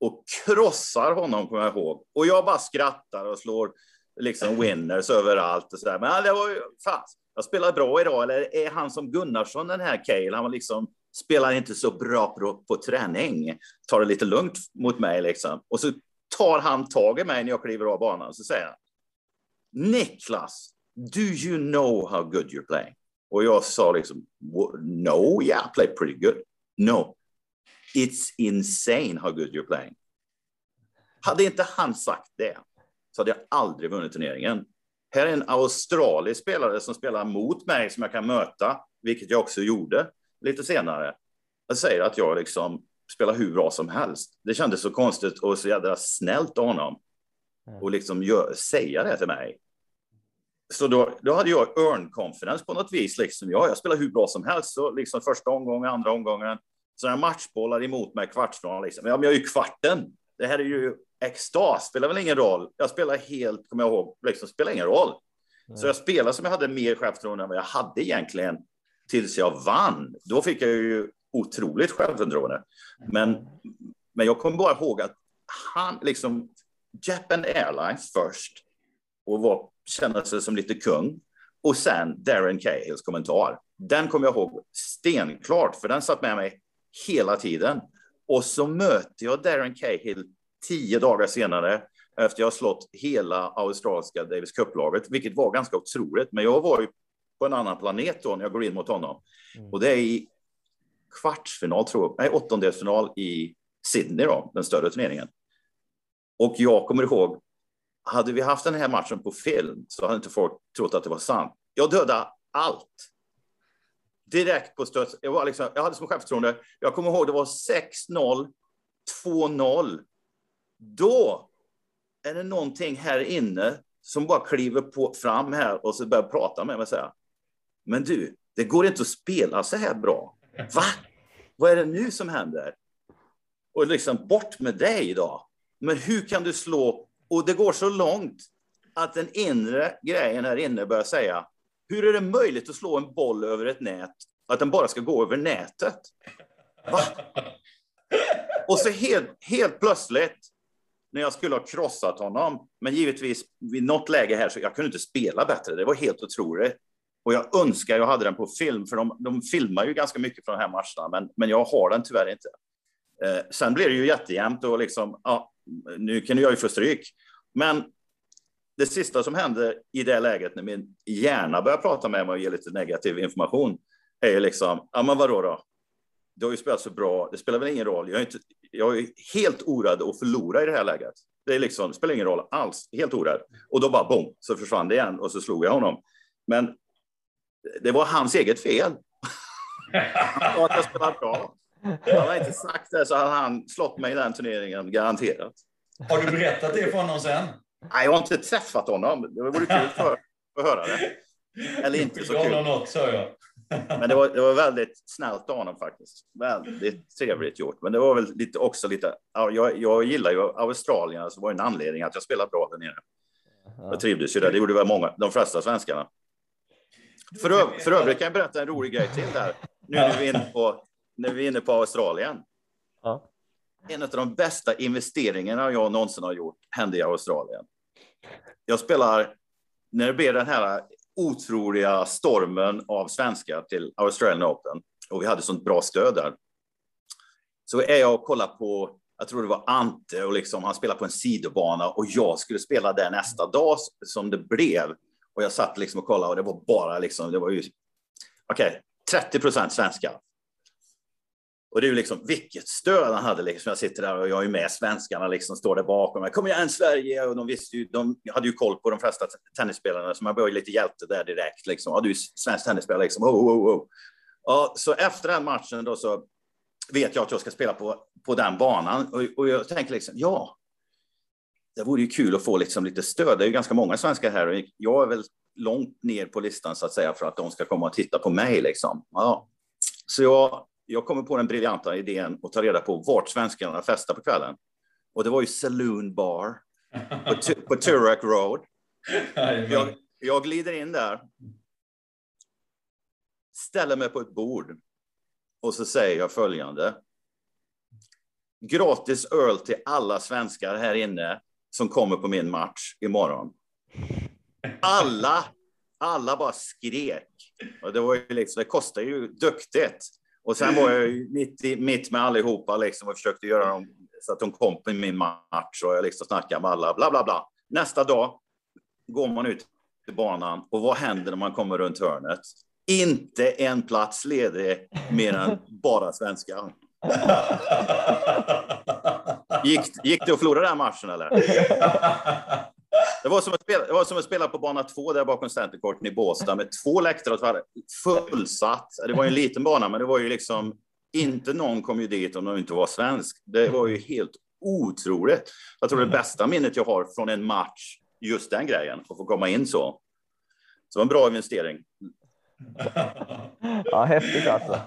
Och krossar honom, kommer jag ihåg. Och jag bara skrattar och slår liksom winners överallt och så där. Men det var ju, fan, jag spelar bra idag. Eller är han som Gunnarsson, den här Cahill? Han var liksom, spelar inte så bra på, på träning. Tar det lite lugnt mot mig liksom. Och så tar han tag i mig när jag kliver av banan. Så säger han, Niklas, do you know how good you're playing? Och jag sa liksom, no, yeah, I play pretty good. No, it's insane how good you're playing. Hade inte han sagt det så hade jag aldrig vunnit turneringen. Här är en australisk spelare som spelar mot mig som jag kan möta, vilket jag också gjorde lite senare. Jag säger att jag liksom spelar hur bra som helst. Det kändes så konstigt och så jädra snällt av honom och liksom gör, säga det till mig. Så då, då hade jag earn confidence på något vis. Liksom. Ja, jag spelar hur bra som helst. Så liksom första omgången, andra omgången. Sådana matchbollar emot mig kvartsfinal. Liksom. Ja, men jag är ju kvarten. Det här är ju extas. Spelar väl ingen roll. Jag spelar helt, kommer jag ihåg, liksom spelar ingen roll. Nej. Så jag spelade som jag hade mer självförtroende än vad jag hade egentligen tills jag vann. Då fick jag ju otroligt självförtroende. Men, men jag kommer bara ihåg att han, liksom, Japan Airlines först och var, kände sig som lite kung. Och sen Darren Cahills kommentar. Den kommer jag ihåg stenklart, för den satt med mig hela tiden. Och så möter jag Darren Cahill tio dagar senare efter jag slått hela australiska Davis Cup-laget, vilket var ganska otroligt. Men jag var ju på en annan planet då när jag går in mot honom. Mm. Och det är i kvartsfinal, tror jag, nej, åttondelsfinal i Sydney då, den större turneringen. Och jag kommer ihåg, hade vi haft den här matchen på film så hade inte folk trott att det var sant. Jag dödade allt. Direkt på stöt. Jag, var liksom, jag hade som självförtroende. Jag kommer ihåg det var 6-0, 2-0. Då är det någonting här inne som bara kliver på, fram här och så börjar prata med mig och säga. Men du, det går inte att spela så här bra. Va? Vad är det nu som händer? Och liksom bort med dig då. Men hur kan du slå? Och det går så långt att den inre grejen här inne börjar säga. Hur är det möjligt att slå en boll över ett nät? Att den bara ska gå över nätet? Va? Och så helt, helt plötsligt när jag skulle ha krossat honom. Men givetvis vid något läge här så jag kunde inte spela bättre. Det var helt otroligt. Och jag önskar jag hade den på film, för de, de filmar ju ganska mycket från de här matcherna, men, men jag har den tyvärr inte. Eh, sen blev det ju jättejämnt och liksom, ja, nu kan jag ju få stryk. Men det sista som hände i det läget när min hjärna börjar prata med mig och ge lite negativ information är ju liksom, ja men vadå då? Du har ju spelat så bra, det spelar väl ingen roll. Jag är, inte, jag är helt orädd att förlora i det här läget. Det, är liksom, det spelar ingen roll alls, helt orädd. Och då bara bom, så försvann det igen och så slog jag honom. Men det var hans eget fel. Han sa att jag spelade bra. Han har inte sagt det så hade han slått mig i den turneringen, garanterat. Har du berättat det för honom sen? Nej, jag har inte träffat honom. Det vore kul för att höra det. Eller inte så kul. Något, så jag. Men det var, det var väldigt snällt av honom faktiskt. Väldigt trevligt gjort. Men det var väl lite, också lite, jag, jag gillar ju Australien, så var det en anledning att jag spelade bra där nere. Jag trivdes ju där, det gjorde väl många, de flesta svenskarna. För, för övrigt kan jag berätta en rolig grej till där. Nu när vi är inne på, när vi är inne på Australien. En av de bästa investeringarna jag någonsin har gjort hände i Australien. Jag spelar, när det blev den här otroliga stormen av svenskar till Australian Open och vi hade sånt bra stöd där. Så är jag och kollar på, jag tror det var Ante och liksom, han spelar på en sidobana och jag skulle spela där nästa dag som det blev. Och jag satt liksom och kollade och det var bara liksom, det var ju, okej, okay, 30 procent svenska. Och det är ju liksom vilket stöd han hade. Liksom. Jag sitter där och jag är med svenskarna liksom står där bakom mig. Kom igen Sverige! Och de visste ju, de hade ju koll på de flesta tennisspelarna, så man var ju lite hjälte där direkt. Liksom. Ja, du är svensk tennisspelare liksom. Oh, oh, oh. Ja, så efter den matchen då så vet jag att jag ska spela på, på den banan och, och jag tänker liksom, ja, det vore ju kul att få liksom lite stöd. Det är ju ganska många svenskar här och jag är väl långt ner på listan så att säga för att de ska komma och titta på mig. Liksom. Ja. Så jag, jag kommer på den briljanta idén att ta reda på vart svenskarna festar på kvällen. Och det var ju Saloon Bar på, Tu- på Turek Road. Jag, jag glider in där, ställer mig på ett bord och så säger jag följande. Gratis öl till alla svenskar här inne som kommer på min match imorgon. Alla, alla bara skrek. Och det, var ju liksom, det kostar ju duktigt. Och sen var jag ju mitt, i, mitt med allihopa liksom och försökte göra dem så att de kom på min match och jag liksom snackade med alla, bla bla bla. Nästa dag går man ut till banan och vad händer när man kommer runt hörnet? Inte en plats ledig mer än bara svenskar. Gick, gick det att förlora den matchen eller? Det var, som att spela, det var som att spela på bana två där bakom centercourten i Båstad med två läktare åt varje. Fullsatt. Det var ju en liten bana, men det var ju liksom inte någon kom ju dit om de inte var svensk. Det var ju helt otroligt. Jag tror det bästa minnet jag har från en match, just den grejen, att få komma in så. Så det var en bra investering. Ja, häftigt alltså.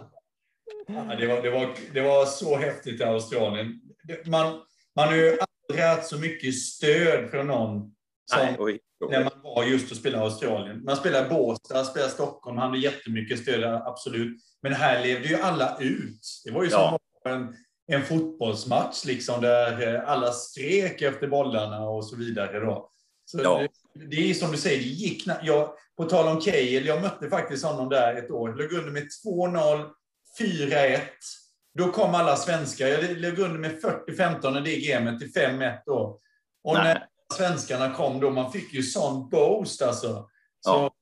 Ja, det, var, det, var, det var så häftigt i Australien. Man, man har ju aldrig haft så mycket stöd från någon Nej, oj, när man var just att spela i Australien. Man spelar i Båstad, spelar i Stockholm, hade jättemycket stöd, absolut. Men här levde ju alla ut. Det var ju som Ja. en, en fotbollsmatch liksom, där alla skrek efter bollarna och så vidare. Då. Så Ja. det, det är som du säger, det gick. Jag, på tal om Cahill, jag mötte faktiskt honom där ett år. Låg under med 2-0, 4-1. Då kom alla svenskar. Jag låg under med 40-15 i det gamet till 5-1 då. Och Nej. när svenskarna kom då, man fick ju sån boost alltså. Så Ja.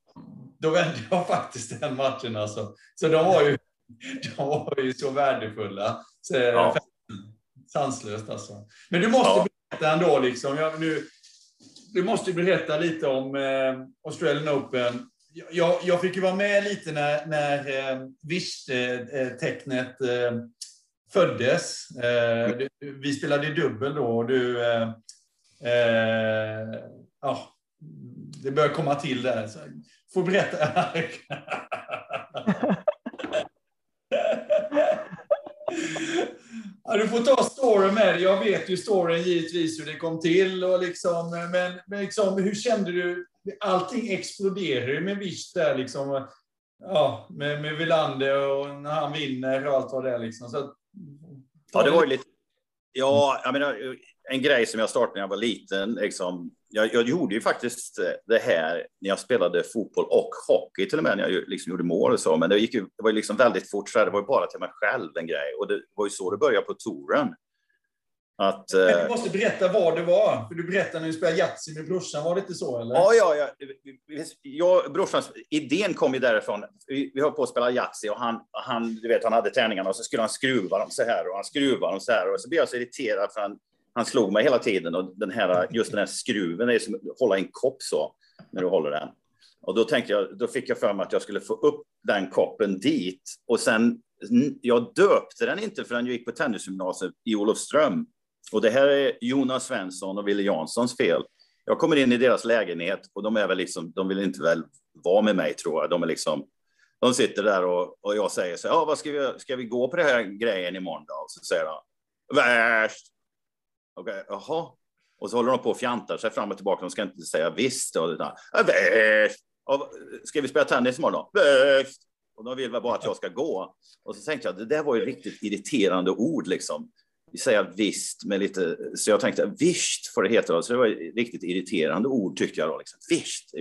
då vände jag faktiskt den matchen alltså. Så de var ju, de var ju så värdefulla. Så, Ja. Sanslöst alltså. Men du måste Ja. berätta ändå liksom. Jag, nu, du måste berätta lite om eh, Australian Open. Jag- Jag, fick ju vara med lite när, när eh, Wish-tecknet eh, föddes. Eh, du- vi spelade dubbel då och du... Eh, ja, det börjar komma till där. Så, får berätta. Ja, du får ta storyn med dig. Jag vet ju storyn givetvis hur det kom till. Och liksom, men, men liksom, hur kände du? Allting exploderar ju med Wish där. Liksom, ja, med, med Wilander och när han vinner och allt vad det är. Liksom. Så, Ja, det var ju lite... Ja, jag menar, en grej som jag startade när jag var liten. Liksom, jag, jag gjorde ju faktiskt eh, det här när jag spelade fotboll och hockey till och med, när jag liksom gjorde mål och så. Men det, gick ju, det var ju liksom väldigt fort, så här, det var ju bara till mig själv en grej. Och det var ju så det började på touren. Att, Men eh, du måste berätta vad det var. För du berättade när du spelade Yatzy med brorsan. Var det inte så? Eller? Ja, ja, ja. Jag, brorsans idén kom ju därifrån. Vi, vi höll på att spela Yatzy och han, han, du vet, han hade tärningarna och så skulle han skruva dem så här och han skruvade dem så här och så blev jag så irriterad för han, han slog mig hela tiden och den här, just den här skruven är som att hålla en kopp så när du håller den. Och då tänkte jag, då fick jag för mig att jag skulle få upp den koppen dit och sen, jag döpte den inte förrän jag gick på tennisgymnasiet i Olofström. Och det här är Jonas Svensson och Wille Janssons fel. Jag kommer in i deras lägenhet och de är väl liksom, de vill inte väl vara med mig tror jag. De är liksom, de sitter där och, och jag säger så här, ja, vad ska vi, ska vi gå på det här grejen imorgon då? Och så säger han, värst. Okej, jaha. Och så håller de på och fjantar sig fram och tillbaka. De ska inte säga visst. Och, utan, visst. Och, ska vi spela tennis imorgon då? Och de vill väl bara att jag ska gå. Och så tänkte jag, det där var ju riktigt irriterande ord liksom vi säger visst med lite, så jag tänkte visst får det heta så det var ett riktigt irriterande ord tyckte jag då, liksom. visst.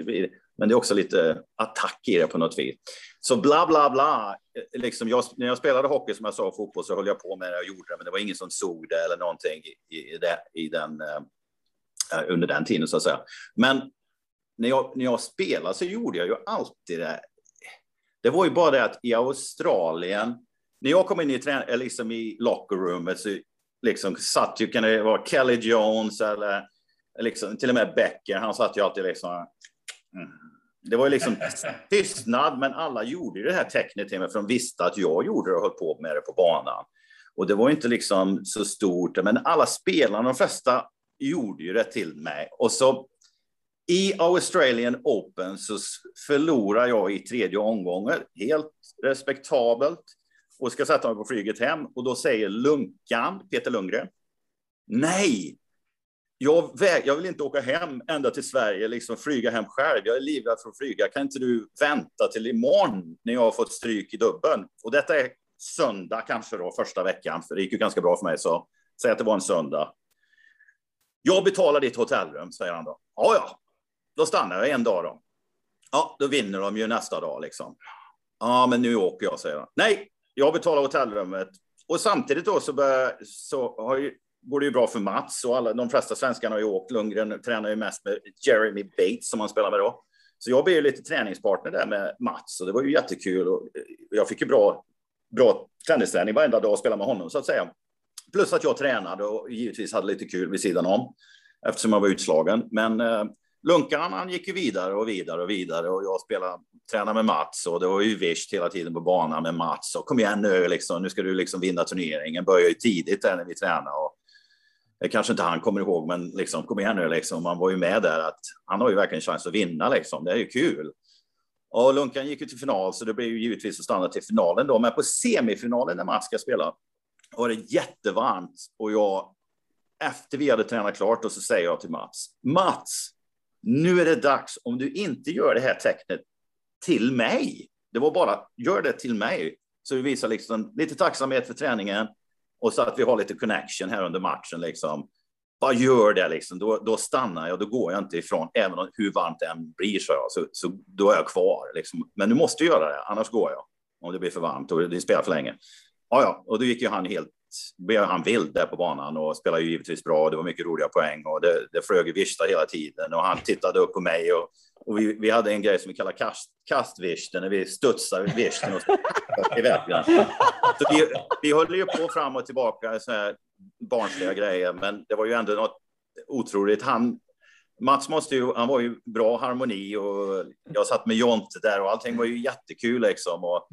Men det är också lite attack i det på något vis. Så bla bla bla, liksom jag, när jag spelade hockey som jag sa, fotboll, så höll jag på med det och gjorde det, men det var ingen som såg det eller någonting i, i, det, i den, eh, eh under den tiden så att säga. Men när jag, när jag spelade så gjorde jag ju alltid det. Det var ju bara det att i Australien, när jag kom in i, trän- eh, liksom i lockerrummet så liksom satt ju, kan det vara Kelly Jones eller liksom, till och med Becker, han satt ju alltid liksom... Mm. Det var ju liksom tystnad, men alla gjorde ju det här tecknet till mig, för de visste att jag gjorde det och höll på med det på banan. Och det var inte liksom så stort, men alla spelarna, de flesta, gjorde ju det till mig. Och så I Australian Open så förlorar jag i tredje omgången, helt respektabelt, och ska sätta mig på flyget hem. Och då säger Lunkan, Peter Lundgren, nej, jag, väg, jag vill inte åka hem ända till Sverige, liksom flyga hem själv. Jag är livrädd för att flyga. Kan inte du vänta till imorgon när jag har fått stryk i dubben? Och detta är söndag kanske då, första veckan, för det gick ju ganska bra för mig, så säg att det var en söndag. Jag betalar ditt hotellrum, säger han då. Ja, ja, då stannar jag en dag då. Ja, då vinner de ju nästa dag liksom. Ja, men nu åker jag, säger han. Nej, jag betalar hotellrummet. Och samtidigt då så, börjar, så har ju, går det ju bra för Mats och alla, de flesta svenskarna har ju åkt. Lundgren tränar ju mest med Jeremy Bates som han spelar med då. Så jag blev ju lite träningspartner där med Mats och det var ju jättekul. Och eh, jag fick ju bra, bra tennisträning varenda dag och spela med honom så att säga. Plus att jag tränade och givetvis hade lite kul vid sidan om eftersom jag var utslagen. Men eh, Lunkan han gick ju vidare och vidare och vidare och jag spelade, tränade med Mats och det var ju visst hela tiden på banan med Mats och kom igen nu liksom, nu ska du liksom vinna turneringen. Började ju tidigt där när vi tränade och Eh, kanske inte han kommer ihåg, men liksom kom igen nu liksom. Man var ju med där att han har ju verkligen chans att vinna liksom. Det är ju kul. Och Lunkan gick ju till final, så det blev ju givetvis att stanna till finalen då. Men på semifinalen när Mats ska spela var det jättevarmt och jag efter vi hade tränat klart och så säger jag till Mats, Mats, nu är det dags om du inte gör det här tecknet till mig. Det var bara gör det till mig. Så vi visar liksom lite tacksamhet för träningen och så att vi har lite connection här under matchen liksom. Bara gör det liksom, då, då stannar jag, då går jag inte ifrån, även om hur varmt det än blir så, jag, så, så då är jag kvar. Liksom. Men du måste göra det, annars går jag. Om det blir för varmt och det spelar för länge. Ja, ja, och då gick ju han helt blev han vild där på banan och spelade ju givetvis bra. Det var mycket roliga poäng och det, det flög i vista hela tiden och han tittade upp på mig och, och vi, vi hade en grej som vi kallar kast, kastvisten när vi studsar visten i vägen. Så vi, vi höll ju på fram och tillbaka så här barnsliga grejer, men det var ju ändå något otroligt. Han, Mats måste ju, han var ju bra harmoni och jag satt med Jonte där och allting var ju jättekul liksom. Och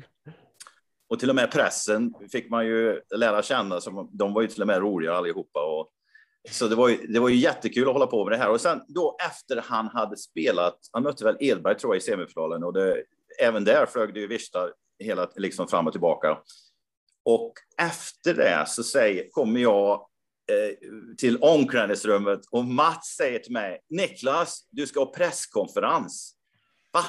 och till och med pressen fick man ju lära känna, som, de var ju till och med roliga allihopa. Och, så det var, ju, det var ju jättekul att hålla på med det här. Och sen då efter han hade spelat, han mötte väl Edberg tror jag i semifinalen och det, även där flög det ju Vista hela liksom fram och tillbaka. Och efter det så säger, kommer jag eh, till omklädningsrummet och Mats säger till mig, Niklas, du ska ha presskonferens. Va?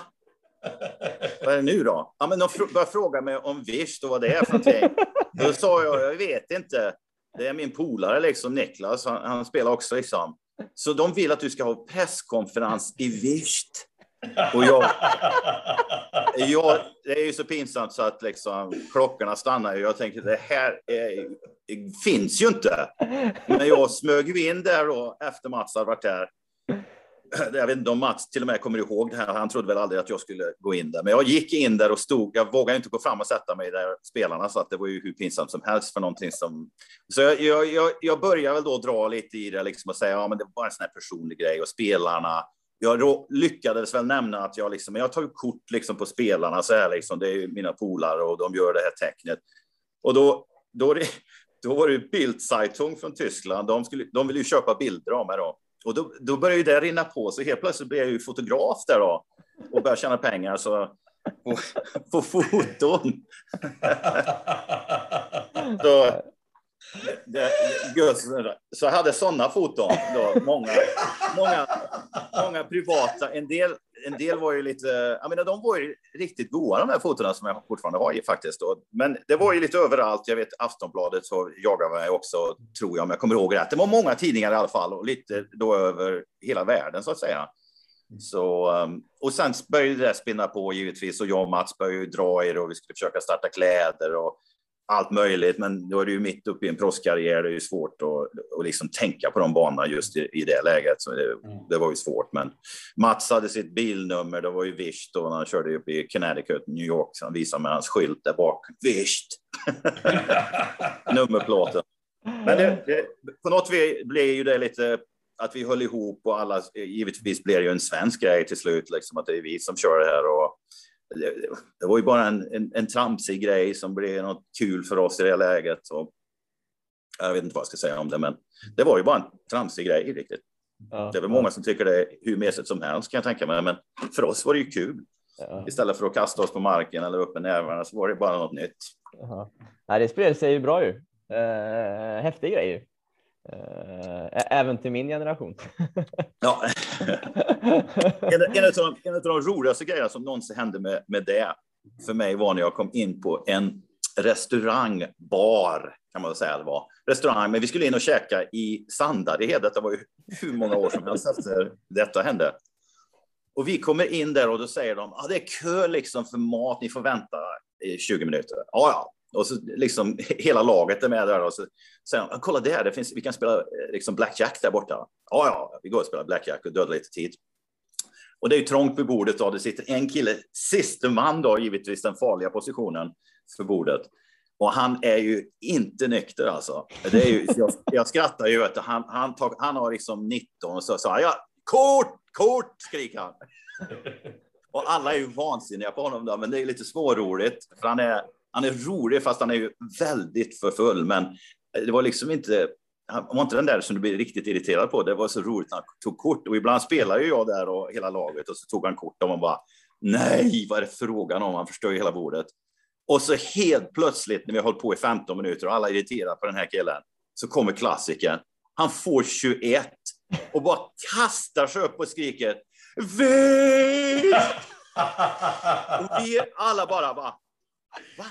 Vad är det nu då? Ja, men de började fråga mig om Vish och vad det är för någonting. Då sa jag, jag vet inte. Det är min polare liksom, Niklas, han, han spelar också liksom. Så de vill att du ska ha presskonferens i Visht. Och jag, jag, det är ju så pinsamt så att liksom, klockorna stannar. Jag tänker det här är, det finns ju inte. Men jag smög ju in där då efter Mats hade varit där jag vet inte om Mats till och med kommer ihåg det här. Han trodde väl aldrig att jag skulle gå in där, men jag gick in där och stod. Jag vågade inte gå fram och sätta mig där spelarna så att det var ju hur pinsamt som helst för någonting som. Så jag, jag, jag började väl då dra lite i det liksom och säga ja, men det var en sån här personlig grej och spelarna. Jag lyckades väl nämna att jag liksom, jag tar kort liksom på spelarna så här liksom. Det är ju mina polare och de gör det här tecknet och då då, då var det Bildzeitung från Tyskland. De, skulle, de ville ju köpa bilder av mig då. Och då, då började ju det rinna på, så helt plötsligt blev jag ju fotograf där då och började tjäna pengar så, på, på foton. så, det, så jag hade sådana foton, då, många, många, många privata. En del, en del var ju lite, jag menar, de var ju riktigt goda de här fotona som jag fortfarande har i faktiskt. Men det var ju lite överallt. Jag vet Aftonbladet så jagade mig också, tror jag, om jag kommer ihåg rätt. Det var många tidningar i alla fall och lite då över hela världen så att säga. Så, ehm, och sen började det spinna på givetvis och jag och Mats började dra i det och vi skulle försöka starta kläder och allt möjligt, men då är du ju mitt uppe i en proffskarriär. Det är ju svårt att, att liksom tänka på de banorna just i, i det läget. Så det, mm. det, var ju svårt. Men Mats hade sitt bilnummer. Det var ju Visht och han körde upp i Connecticut, New York. Så han visade med hans skylt där bak. Visht! Nummerplåten. Men det, det, på något vis blev ju det lite att vi höll ihop och alla, givetvis blev det ju en svensk grej till slut, liksom att det är vi som kör det här. Och, det var ju bara en, en, en tramsig grej som blev något kul för oss i det läget. Och jag vet inte vad jag ska säga om det, men det var ju bara en tramsig grej riktigt. Ja, Det är väl många som tycker det är hur mesigt som helst kan jag tänka mig, men för oss var det ju kul. Ja, Istället för att kasta oss på marken eller upp med nävarna så var det bara något nytt. ja. Nej, det spred sig ju bra ju. Eh, häftig grej ju. Eh, även till min generation. Ja. En, en, av de, en av de roligaste grejerna som någonsin hände med, med det för mig var när jag kom in på en restaurang, bar kan man säga det var. Restaurang, men vi skulle in och käka i Sandared. Detta var ju hur många år som helst efter detta hände. Och vi kommer in där och då säger de, ah, det är kö liksom för mat, ni får vänta i 20 minuter. Ja, ja. Och så liksom hela laget är med där och så säger de, ah, kolla där, det finns, vi kan spela eh, liksom blackjack där borta. Ja, ja, vi går och spelar blackjack och dödar lite tid. Och det är ju trångt vid bordet då. Det sitter en kille, siste man då, givetvis den farliga positionen för bordet. Och han är ju inte nykter alltså. Det är ju, jag, jag skrattar ju. Vet du. Han, han, tog, han har liksom 19 och så sa han, ja, kort, kort, skriker han. Och alla är ju vansinniga på honom då, men det är lite småroligt. För han är, han är rolig fast han är ju väldigt för full. Men det var liksom inte, han var inte den där som du blir riktigt irriterad på. Det var så roligt när han tog kort. Och ibland spelar ju jag där och hela laget och så tog han kort och man bara, nej, vad är det frågan om? Han förstör ju hela bordet. Och så helt plötsligt när vi har hållit på i 15 minuter och alla är irriterade på den här killen, så kommer klassikern. Han får 21 och bara kastar sig upp och skriker Vitt! Och vi alla bara, bara va?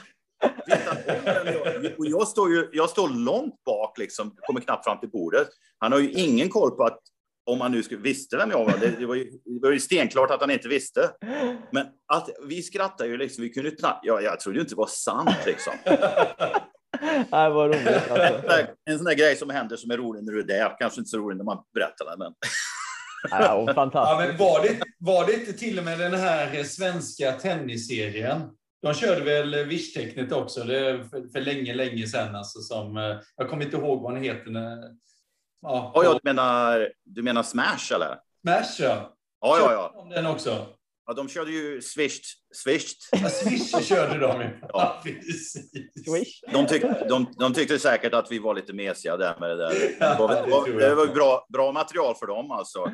Jag? Och jag står ju jag står långt bak, liksom, kommer knappt fram till bordet. Han har ju ingen koll på att om han nu skulle, visste vem jag var. Det, det, var ju, det var ju stenklart att han inte visste. Men att vi skrattar ju liksom, vi kunde knappt, ja, jag trodde ju inte det var sant liksom. Nej, vad roligt. Alltså. En sån där grej som händer som är rolig när du är där, kanske inte så rolig när man berättar den, men Ja, och Ja, fantastiskt. men var, det, var det inte till och med den här svenska tennisserien? De körde väl Wish-tecknet också det är för, för länge, länge sedan. Alltså, som, eh, jag kommer inte ihåg vad den heter. när- Ja, oh, ja, du, menar, du menar Smash eller? Smash, ja. Ja, ja, ja. de Den också. Ja de körde ju swisht, swisht. Ja, Swish körde de ju. Ja. Swish. De, tyck, de, de tyckte säkert att vi var lite mesiga där med det där. Det var, Ja, det var bra, bra material för dem alltså.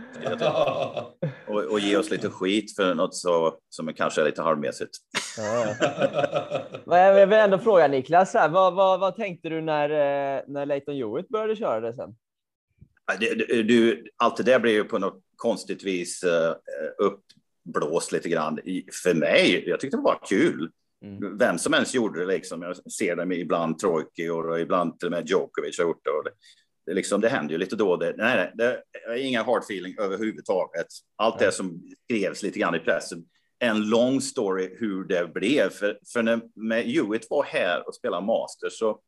Och, och ge oss lite skit för något så, som kanske är lite halvmesigt. Ja. Men jag vill ändå fråga Niklas, här, vad, vad, vad tänkte du när, eh, när Leighton Hewitt började köra det sen? Du, allt det där blev ju på något konstigt vis uh, uppblåst lite grann. I, för mig, jag tyckte det var kul. Mm. Vem som helst gjorde det liksom. Jag ser dem ibland Trojki och ibland till och med Djokovic har gjort det. Och det, det, liksom, det händer ju lite då. Det, nej, nej, det är inga hard feeling överhuvudtaget. Allt det som skrevs lite grann i pressen. En lång story hur det blev. För, för när med Hewitt var här och spelade master så,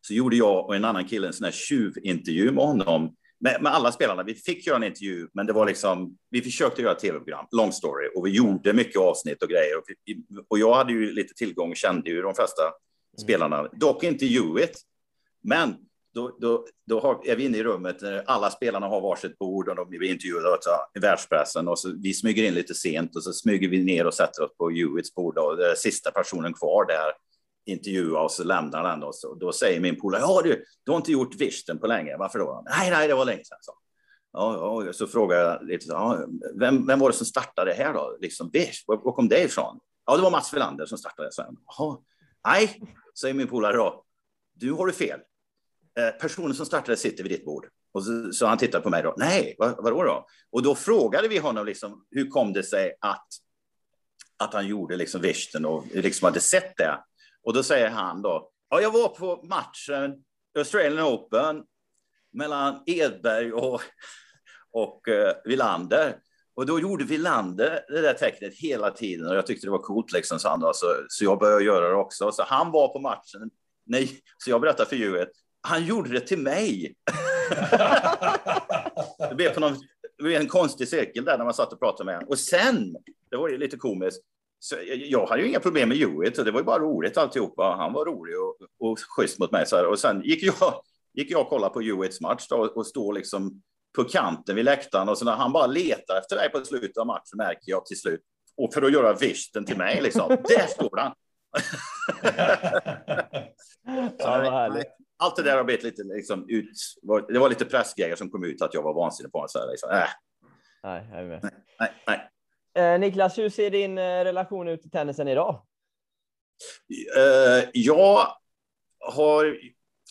så gjorde jag och en annan kille en sån här tjuvintervju med honom. Med, med alla spelarna. Vi fick göra en intervju, men det var liksom, vi försökte göra tv-program, long story, och vi gjorde mycket avsnitt och grejer. Och, vi, och jag hade ju lite tillgång, kände ju de flesta spelarna, dock inte Hewitt. Men då, då, då har, är vi inne i rummet när alla spelarna har varsitt bord och de blir intervjuade av i världspressen och så vi smyger in lite sent och så smyger vi ner och sätter oss på Hewitts bord och det är sista personen kvar där intervjua och så lämnar den och så då säger min polare, ja du, du har inte gjort visten på länge, varför då? Nej, nej, det var länge sedan. Så. Ja, ja, så frågar jag lite, ja, vem, vem var det som startade här då? Liksom, visst, var, var kom det ifrån? Ja, det var Mats Wilander som startade Så Jaha, nej, säger min polare då, du har du fel. Eh, personen som startade sitter vid ditt bord. Och så, så han tittar på mig då. Nej, vad, vadå då? Och då frågade vi honom liksom, hur kom det sig att, att han gjorde liksom visten och liksom hade sett det? Och då säger han då, ja, jag var på matchen Australian Open mellan Edberg och, och eh, uh, Villander. Och då gjorde Villander det där tecknet hela tiden och jag tyckte det var coolt liksom, så, han då, så, så jag började göra det också. Så han var på matchen, nej, så jag berättade för Hewitt, han gjorde det till mig. det, blev på någon, det blev en konstig cirkel där när man satt och pratade med honom. Och sen, det var ju lite komiskt, så jag, jag hade ju inga problem med Hewitt, och det var ju bara roligt alltihopa. Han var rolig och, och schysst mot mig. Så här. Och sen gick jag, gick jag och kollade på Hewitts match då, och stod liksom på kanten vid läktaren och så när han bara letar efter dig på slutet av matchen märker jag till slut. Och för att göra visten till mig liksom. Där står han. Härligt. allt det där har blivit lite liksom ut. Det var lite pressgrejer som kom ut att jag var vansinnig på. Så här, liksom, äh, Nej, nej, nej. Eh, Niklas, hur ser din eh, relation ut till tennisen idag? Eh, jag har.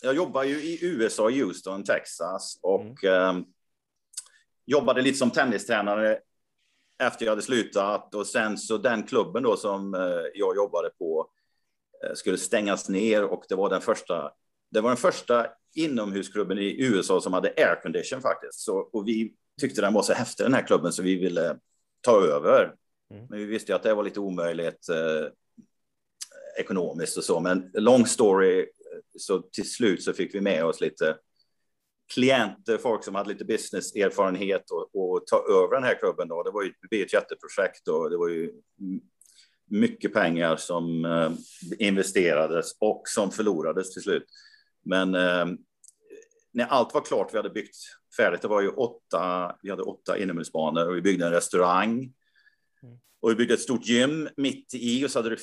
Jag jobbar ju i USA, Houston, Texas och eh, jobbade lite som tennistränare efter jag hade slutat och sen så den klubben då som jag jobbade på skulle stängas ner och det var den första. Det var den första inomhusklubben i USA som hade aircondition faktiskt. Så, och vi tyckte den var så häftig den här klubben så vi ville ta över. Mm. Men vi visste ju att det var lite omöjligt eh, ekonomiskt och så. Men long story, så till slut så fick vi med oss lite klienter, folk som hade lite businesserfarenhet och, och ta över den här klubben. Då. Det var ju det blev ett jätteprojekt och det var ju mycket pengar som eh, investerades och som förlorades till slut. Men eh, när allt var klart, vi hade byggt färdigt, det var ju åtta, vi hade åtta inomhusbanor och vi byggde en restaurang. Och vi byggde ett stort gym mitt i och så hade du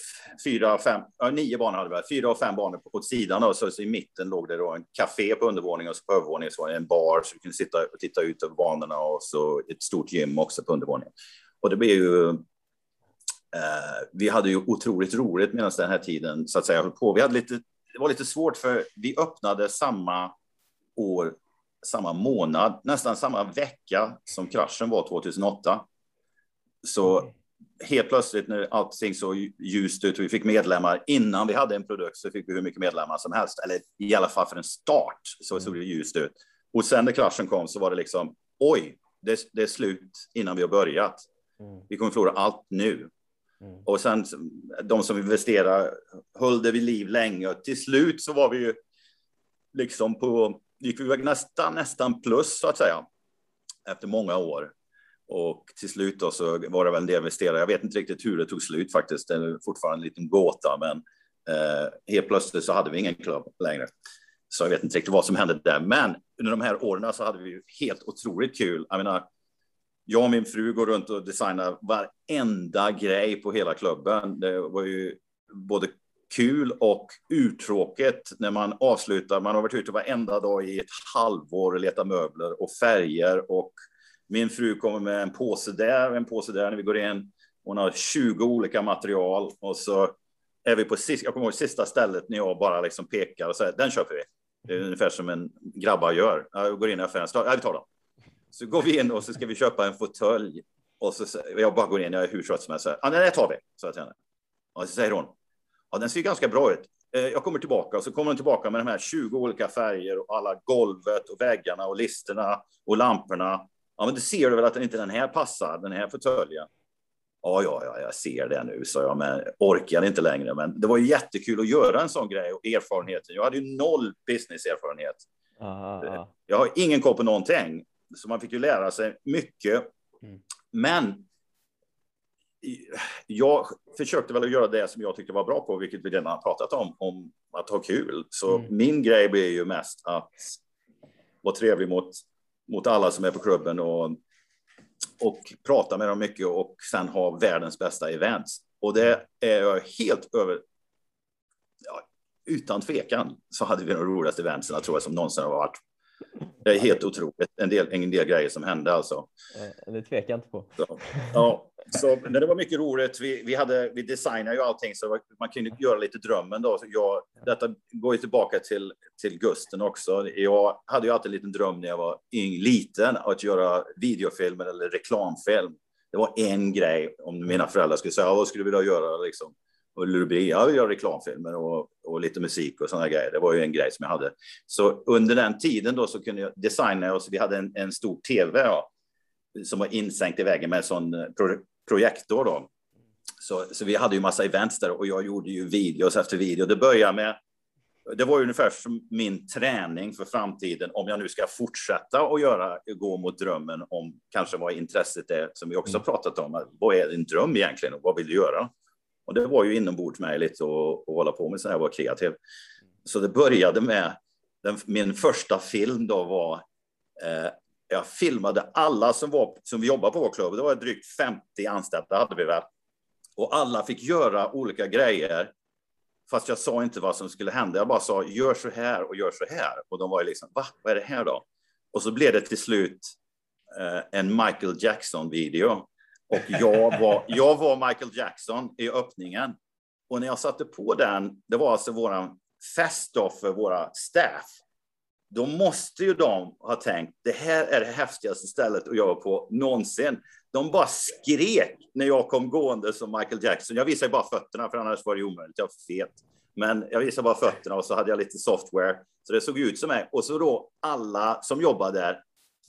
fyra, fem, ja, nio banor hade vi, fyra och fem banor på, på sidan och så, så i mitten låg det då en café på undervåningen och så på övervåningen så var det en bar så du kunde sitta och titta ut över banorna och så ett stort gym också på undervåningen. Och det blev ju Eh, vi hade ju otroligt roligt medan den här tiden så att säga höll på. Vi hade lite, det var lite svårt för vi öppnade samma år, samma månad, nästan samma vecka som kraschen var 2008. Så helt plötsligt när allting såg ljust ut och vi fick medlemmar innan vi hade en produkt så fick vi hur mycket medlemmar som helst, eller i alla fall för en start så såg det ljust ut. Och sen när kraschen kom så var det liksom oj, det, det är slut innan vi har börjat. Mm. Vi kommer förlora allt nu. Mm. Och sen de som investerar höll det vid liv länge. Och till slut så var vi ju liksom på, gick vi iväg nästan, nästan plus så att säga. Efter många år. Och till slut då så var det väl en del investerare. Jag vet inte riktigt hur det tog slut faktiskt. Det är fortfarande en liten gåta, men eh, helt plötsligt så hade vi ingen klubb längre. Så jag vet inte riktigt vad som hände där. Men under de här åren så hade vi ju helt otroligt kul. Jag menar, jag och min fru går runt och designar varenda grej på hela klubben. Det var ju både kul och uttråkigt när man avslutar. Man har varit ute varenda dag i ett halvår och letat möbler och färger och min fru kommer med en påse där och en påse där när vi går in. Hon har 20 olika material och så är vi på sista, jag kommer ihåg sista stället när jag bara liksom pekar och säger den köper vi. Det är ungefär som en grabbar gör. Jag går in i affären, ja, vi tar dem. Så går vi in och så ska vi köpa en fåtölj. Och så jag bara går in, jag är hur trött som helst. så Ja, den tar vi, sa jag till henne. Och så säger hon, ja, den ser ganska bra ut. Eh, Jag kommer tillbaka och så kommer hon tillbaka med de här 20 olika färger och alla golvet och väggarna och listerna och lamporna. Ja, men du ser du väl att inte den här passar, den här fåtöljen? Ja, ja, ja, jag ser det nu, sa jag, men orkar inte längre. Men det var ju jättekul att göra en sån grej och erfarenheten. Jag hade ju noll businesserfarenhet. Aha, aha. Jag har ingen koll på någonting, så man fick ju lära sig mycket. Mm. Men jag försökte väl att göra det som jag tyckte var bra på, vilket vi redan har pratat om, om att ha kul. Så Mm. min grej blir ju mest att vara trevlig mot, mot alla som är på klubben och, och prata med dem mycket och sen ha världens bästa events. Och det är jag helt över, ja, utan tvekan så hade vi de roligaste eventsen tror jag som någonsin har varit. Det är helt otroligt. En del, en del grejer som hände alltså. Eh, Det tvekar jag inte på. Så, ja, så men det var mycket roligt. Vi, vi, hade, vi designade ju allting så man kunde göra lite drömmen då. Så jag, detta går ju tillbaka till, till Gusten också. Jag hade ju alltid en liten dröm när jag var yng, liten att göra videofilmer eller reklamfilm. Det var en grej om mina föräldrar skulle säga, "Ja, vad skulle du vilja göra liksom? Och vill göra reklamfilmer och, och lite musik och sådana grejer. Det var ju en grej som jag hade. Så under den tiden då så kunde jag designa och så vi hade en, en stor tv ja, som var insänkt i väggen med en sån eh, pro, projektor då. Så, så vi hade ju massa events där och jag gjorde ju videos efter video. Det började med, det var ju ungefär som min träning för framtiden om jag nu ska fortsätta och göra, gå mot drömmen om kanske vad intresset är, som vi också har pratat om. Vad är din dröm egentligen och vad vill du göra? Och det var ju inombordsmöjligt att, att hålla på med så här, vara kreativ. Så det började med, den, min första film då var, eh, jag filmade alla som, var, som vi jobbade på vår klubb, det var drygt 50 anställda hade vi väl. Och alla fick göra olika grejer Fast jag sa inte vad som skulle hända. Jag bara sa gör så här och gör så här. Och de var ju liksom, va, vad är det här då? Och så blev det till slut eh, en Michael Jackson-video. Och jag var, jag var Michael Jackson i öppningen. Och när jag satte på den, det var alltså våran fest då för våra staff. Då måste ju de ha tänkt, det här är det häftigaste stället att jobba på någonsin. De bara skrek när jag kom gående som Michael Jackson. Jag visade bara fötterna, för annars var det omöjligt. Jag var fet. Men jag visade bara fötterna och så hade jag lite software. Så det såg ut som mig. Och så då alla som jobbade där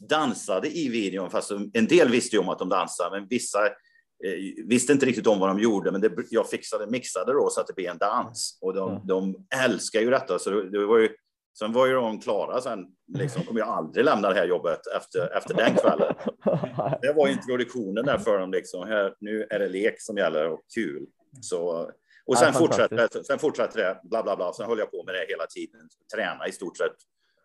dansade i videon, fast en del visste ju om att de dansade, men vissa eh, visste inte riktigt om vad de gjorde, men det, jag fixade, mixade då så att det blev en dans. Och de, de älskar ju detta, så det, det var ju Sen var ju de klara sen, liksom kommer jag aldrig lämna det här jobbet efter, efter den kvällen. Det var introduktionen där för dem, liksom. Här, nu är det lek som gäller och kul. Så, och sen, Ja, fortsatte, sen fortsatte det, bla bla bla. Sen höll jag på med det hela tiden, träna i stort sett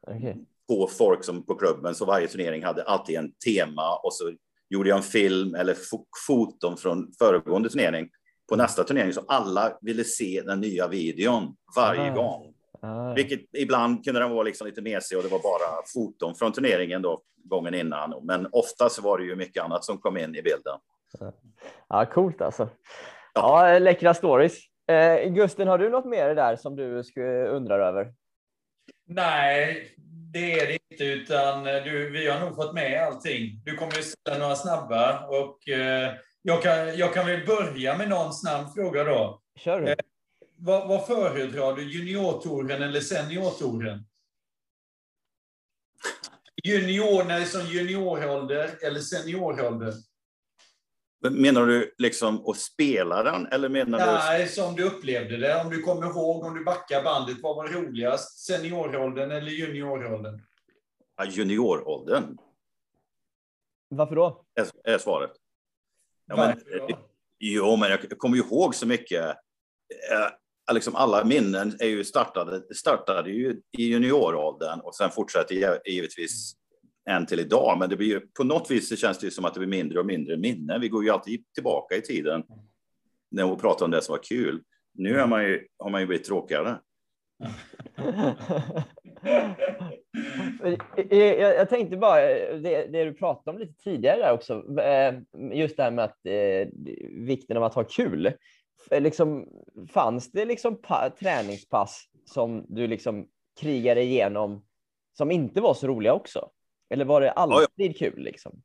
Okej. På folk som på klubben, så varje turnering hade alltid en tema och så gjorde jag en film eller fo- foton från föregående turnering på nästa turnering, så alla ville se den nya videon varje Ah. gång. Ah, Vilket ibland kunde den vara liksom lite mesig och det var bara foton från turneringen då gången innan. Men oftast var det ju mycket annat som kom in i bilden. ja, coolt alltså. Ja, läckra stories. Eh, Gusten, har du något mer där som du skulle undrar över? Nej, det är det inte, utan eh, du, vi har nog fått med allting. Du kommer ju ställa några snabba och eh, jag, kan, jag kan väl börja med någon snabb fråga då. Kör du. Eh, Vad, vad föredrar du, juniortouren eller seniortouren? Junior, när det är som juniorålder eller seniorålder? Men Menar du liksom att spela den eller menar du? Nej, som du upplevde det. Om du kommer ihåg, om du backar bandet, vad var roligast? Senioråldern eller junioråldern? Ja, junioråldern Varför då? är, är svaret. Ja, men, Varför då? Jo, men jag kommer ihåg så mycket. Eh, liksom alla minnen är ju startade, startade ju i junioråldern och sen fortsätter givetvis än till idag. Men det blir ju, på något vis så känns det ju som att det blir mindre och mindre minnen. Vi går ju alltid tillbaka i tiden när vi pratar om det som var kul. Nu är man ju, har man ju blivit tråkigare. jag, jag- tänkte bara, det, det du pratade om lite tidigare där också, eh, just det här med att, eh, vikten av att ha kul. Liksom, fanns det liksom träningspass som du liksom krigade igenom som inte var så roliga också? Eller var det alltid kul? Liksom?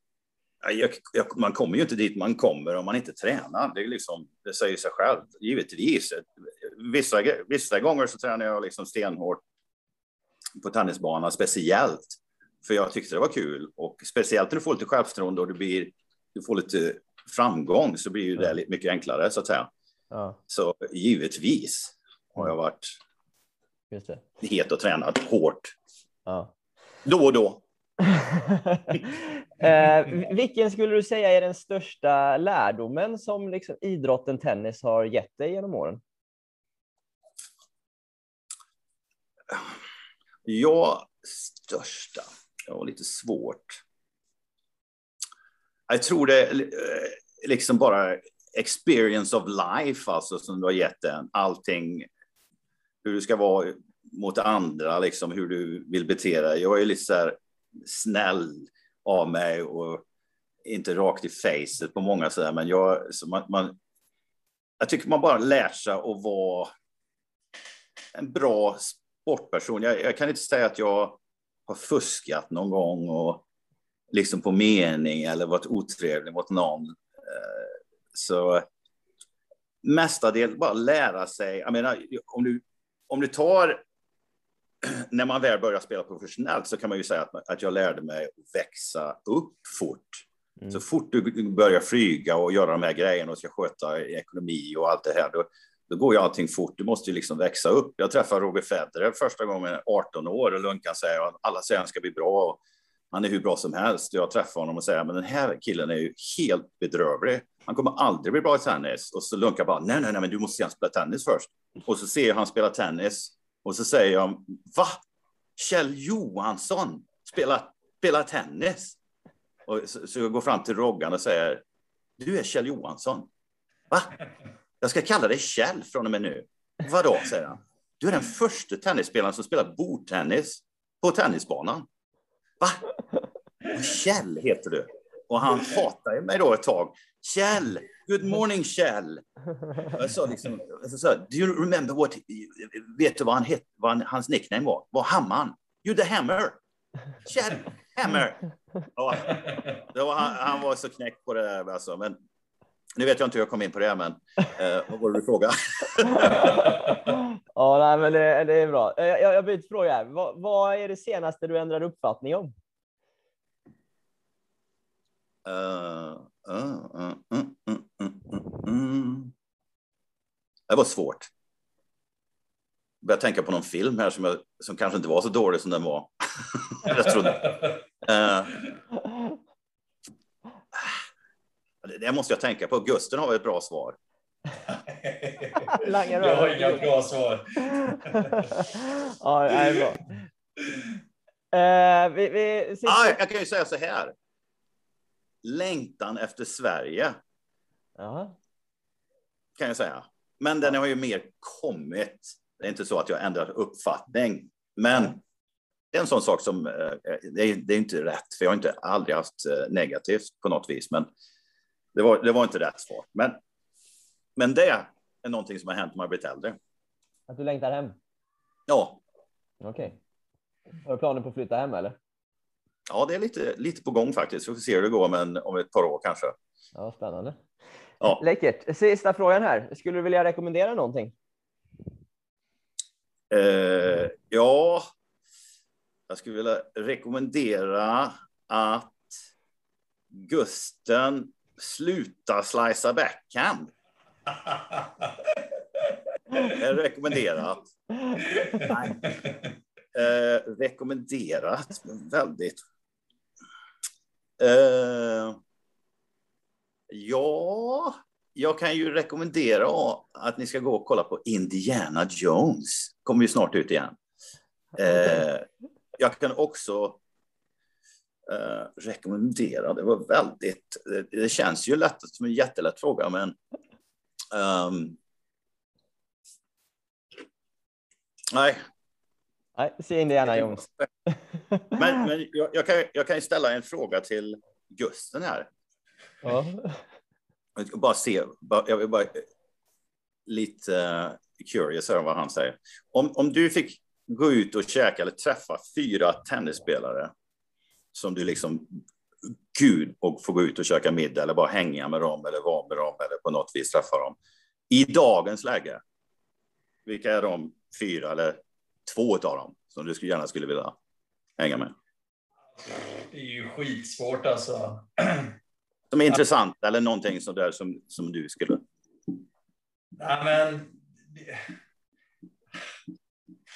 Ja, Jag, jag, man kommer ju inte dit man kommer om man inte tränar. Det, är liksom, det säger sig självt, givetvis. Vissa, vissa gånger så tränar jag liksom stenhårt på tennisbanan, speciellt. För jag tyckte det var kul. Och speciellt när du får lite självförtroende och du, blir, du får lite framgång så blir ju det lite mycket enklare, så att säga. Ja, Så givetvis har jag varit het och tränat hårt. Ja. Då och då. eh, vilken skulle du säga är den största lärdomen som liksom idrotten tennis har gett dig genom åren? Ja, största. Ja, lite svårt. Jag tror det eh, liksom bara experience of life, alltså som du har gett den. Allting, hur du ska vara mot andra, liksom hur du vill bete dig. Jag är lite så här snäll av mig och inte rakt i facet på många sådär, men jag, så man, man, jag tycker man bara lär sig att vara en bra sportperson. Jag, jag kan inte säga att jag har fuskat någon gång och liksom på mening eller varit otrevlig mot någon. Eh, så mestadels bara lära sig. Jag menar, om du, om du tar när man väl börjar spela professionellt så kan man ju säga att, att jag lärde mig att växa upp fort. Mm. Så fort du börjar flyga och göra de här grejerna och ska sköta ekonomi och allt det här, då, då går ju allting fort. Du måste ju liksom växa upp. Jag träffade Roger Federer första gången 18 år och Lunkan säger att alla säger att han ska bli bra. Och han är hur bra som helst. Jag träffar honom och säger men den här killen är ju helt bedrövlig. Han kommer aldrig bli bra i tennis. Och så Lunka bara nej, nej, nej, men du måste gärna spela tennis först. Och så ser jag han spela tennis och så säger jag va? Kjell Johansson spelar, spelar tennis? Och så, så jag går fram till Roggan och säger du är Kjell Johansson. Va? Jag ska kalla dig Kjell från och med nu. Vadå, säger han. Du är den första tennisspelaren som spelar bordtennis på tennisbanan. Va? Och Kjell heter du. Och han hatar mig då ett tag. Kjell, good morning Kjell. Jag sa liksom, jag sa, do you remember what, vet du vad, han het, vad han, hans nickname var? Var Hamman. You the hammer. Kjell Hammer. Ja, var, han, han var så knäckt på det där alltså. Men nu vet jag inte hur jag kom in på det, men eh, vad var det du frågade? ja, nej, men det, det är bra. Eh, Jag, jag byter fråga här. Vad, vad är det senaste du ändrar uppfattning om? Uh, uh, uh, mm. Det var svårt. Jag började tänka på någon film här som, jag, som kanske inte var så dålig som den var. jag trodde. Eh, det- det måste jag tänka på. Gusten har väl ett bra svar. Jag har inga bra svar. ja, det är bra. Eh, vi, vi. Ah, jag kan ju säga så här. Längtan efter Sverige ja. kan jag säga. Men den har ju mer kommit. Det är inte så att jag ändrat uppfattning. Men en sån sak som, eh, det är, det är inte rätt, för jag har inte aldrig haft eh, negativt på något vis. Men det var, det var inte rätt svar. Men, men det är någonting som har hänt när man blivit äldre. Att du längtar hem? Ja, Okej. Har du planer på att flytta hem eller? Ja det är lite, lite på gång faktiskt. Vi får se hur det går men om ett par år kanske. Ja, spännande. Ja. Läckert. Sista frågan här. Skulle du vilja rekommendera någonting? Eh, ja, jag skulle vilja rekommendera att Gusten slutar slicea backhand. Är rekommenderat. Eh, rekommenderat, men väldigt. Eh, ja, jag kan ju rekommendera att ni ska gå och kolla på Indiana Jones. Kommer ju snart ut igen. Eh, jag kan också eh, rekommendera, det var väldigt, det, det känns ju lätt som en jättelätt fråga, men um, nej, Nej, se Indiana Jones. Men, men jag, jag, kan, jag kan ställa en fråga till Gusten här. Ja. Jag ska bara se, bara, jag vill bara lite eh, curious här vad han säger. Om, om du fick gå ut och käka eller träffa fyra tennisspelare som du liksom, gud, och få gå ut och käka middag eller bara hänga med dem eller vara med dem eller på något vis träffa dem. I dagens läge, vilka är de fyra eller två av dem som du skulle- gärna skulle vilja hänga med? Det är ju skitsvårt alltså. Som är intressant eller någonting som, där som, som du skulle... Nej, men...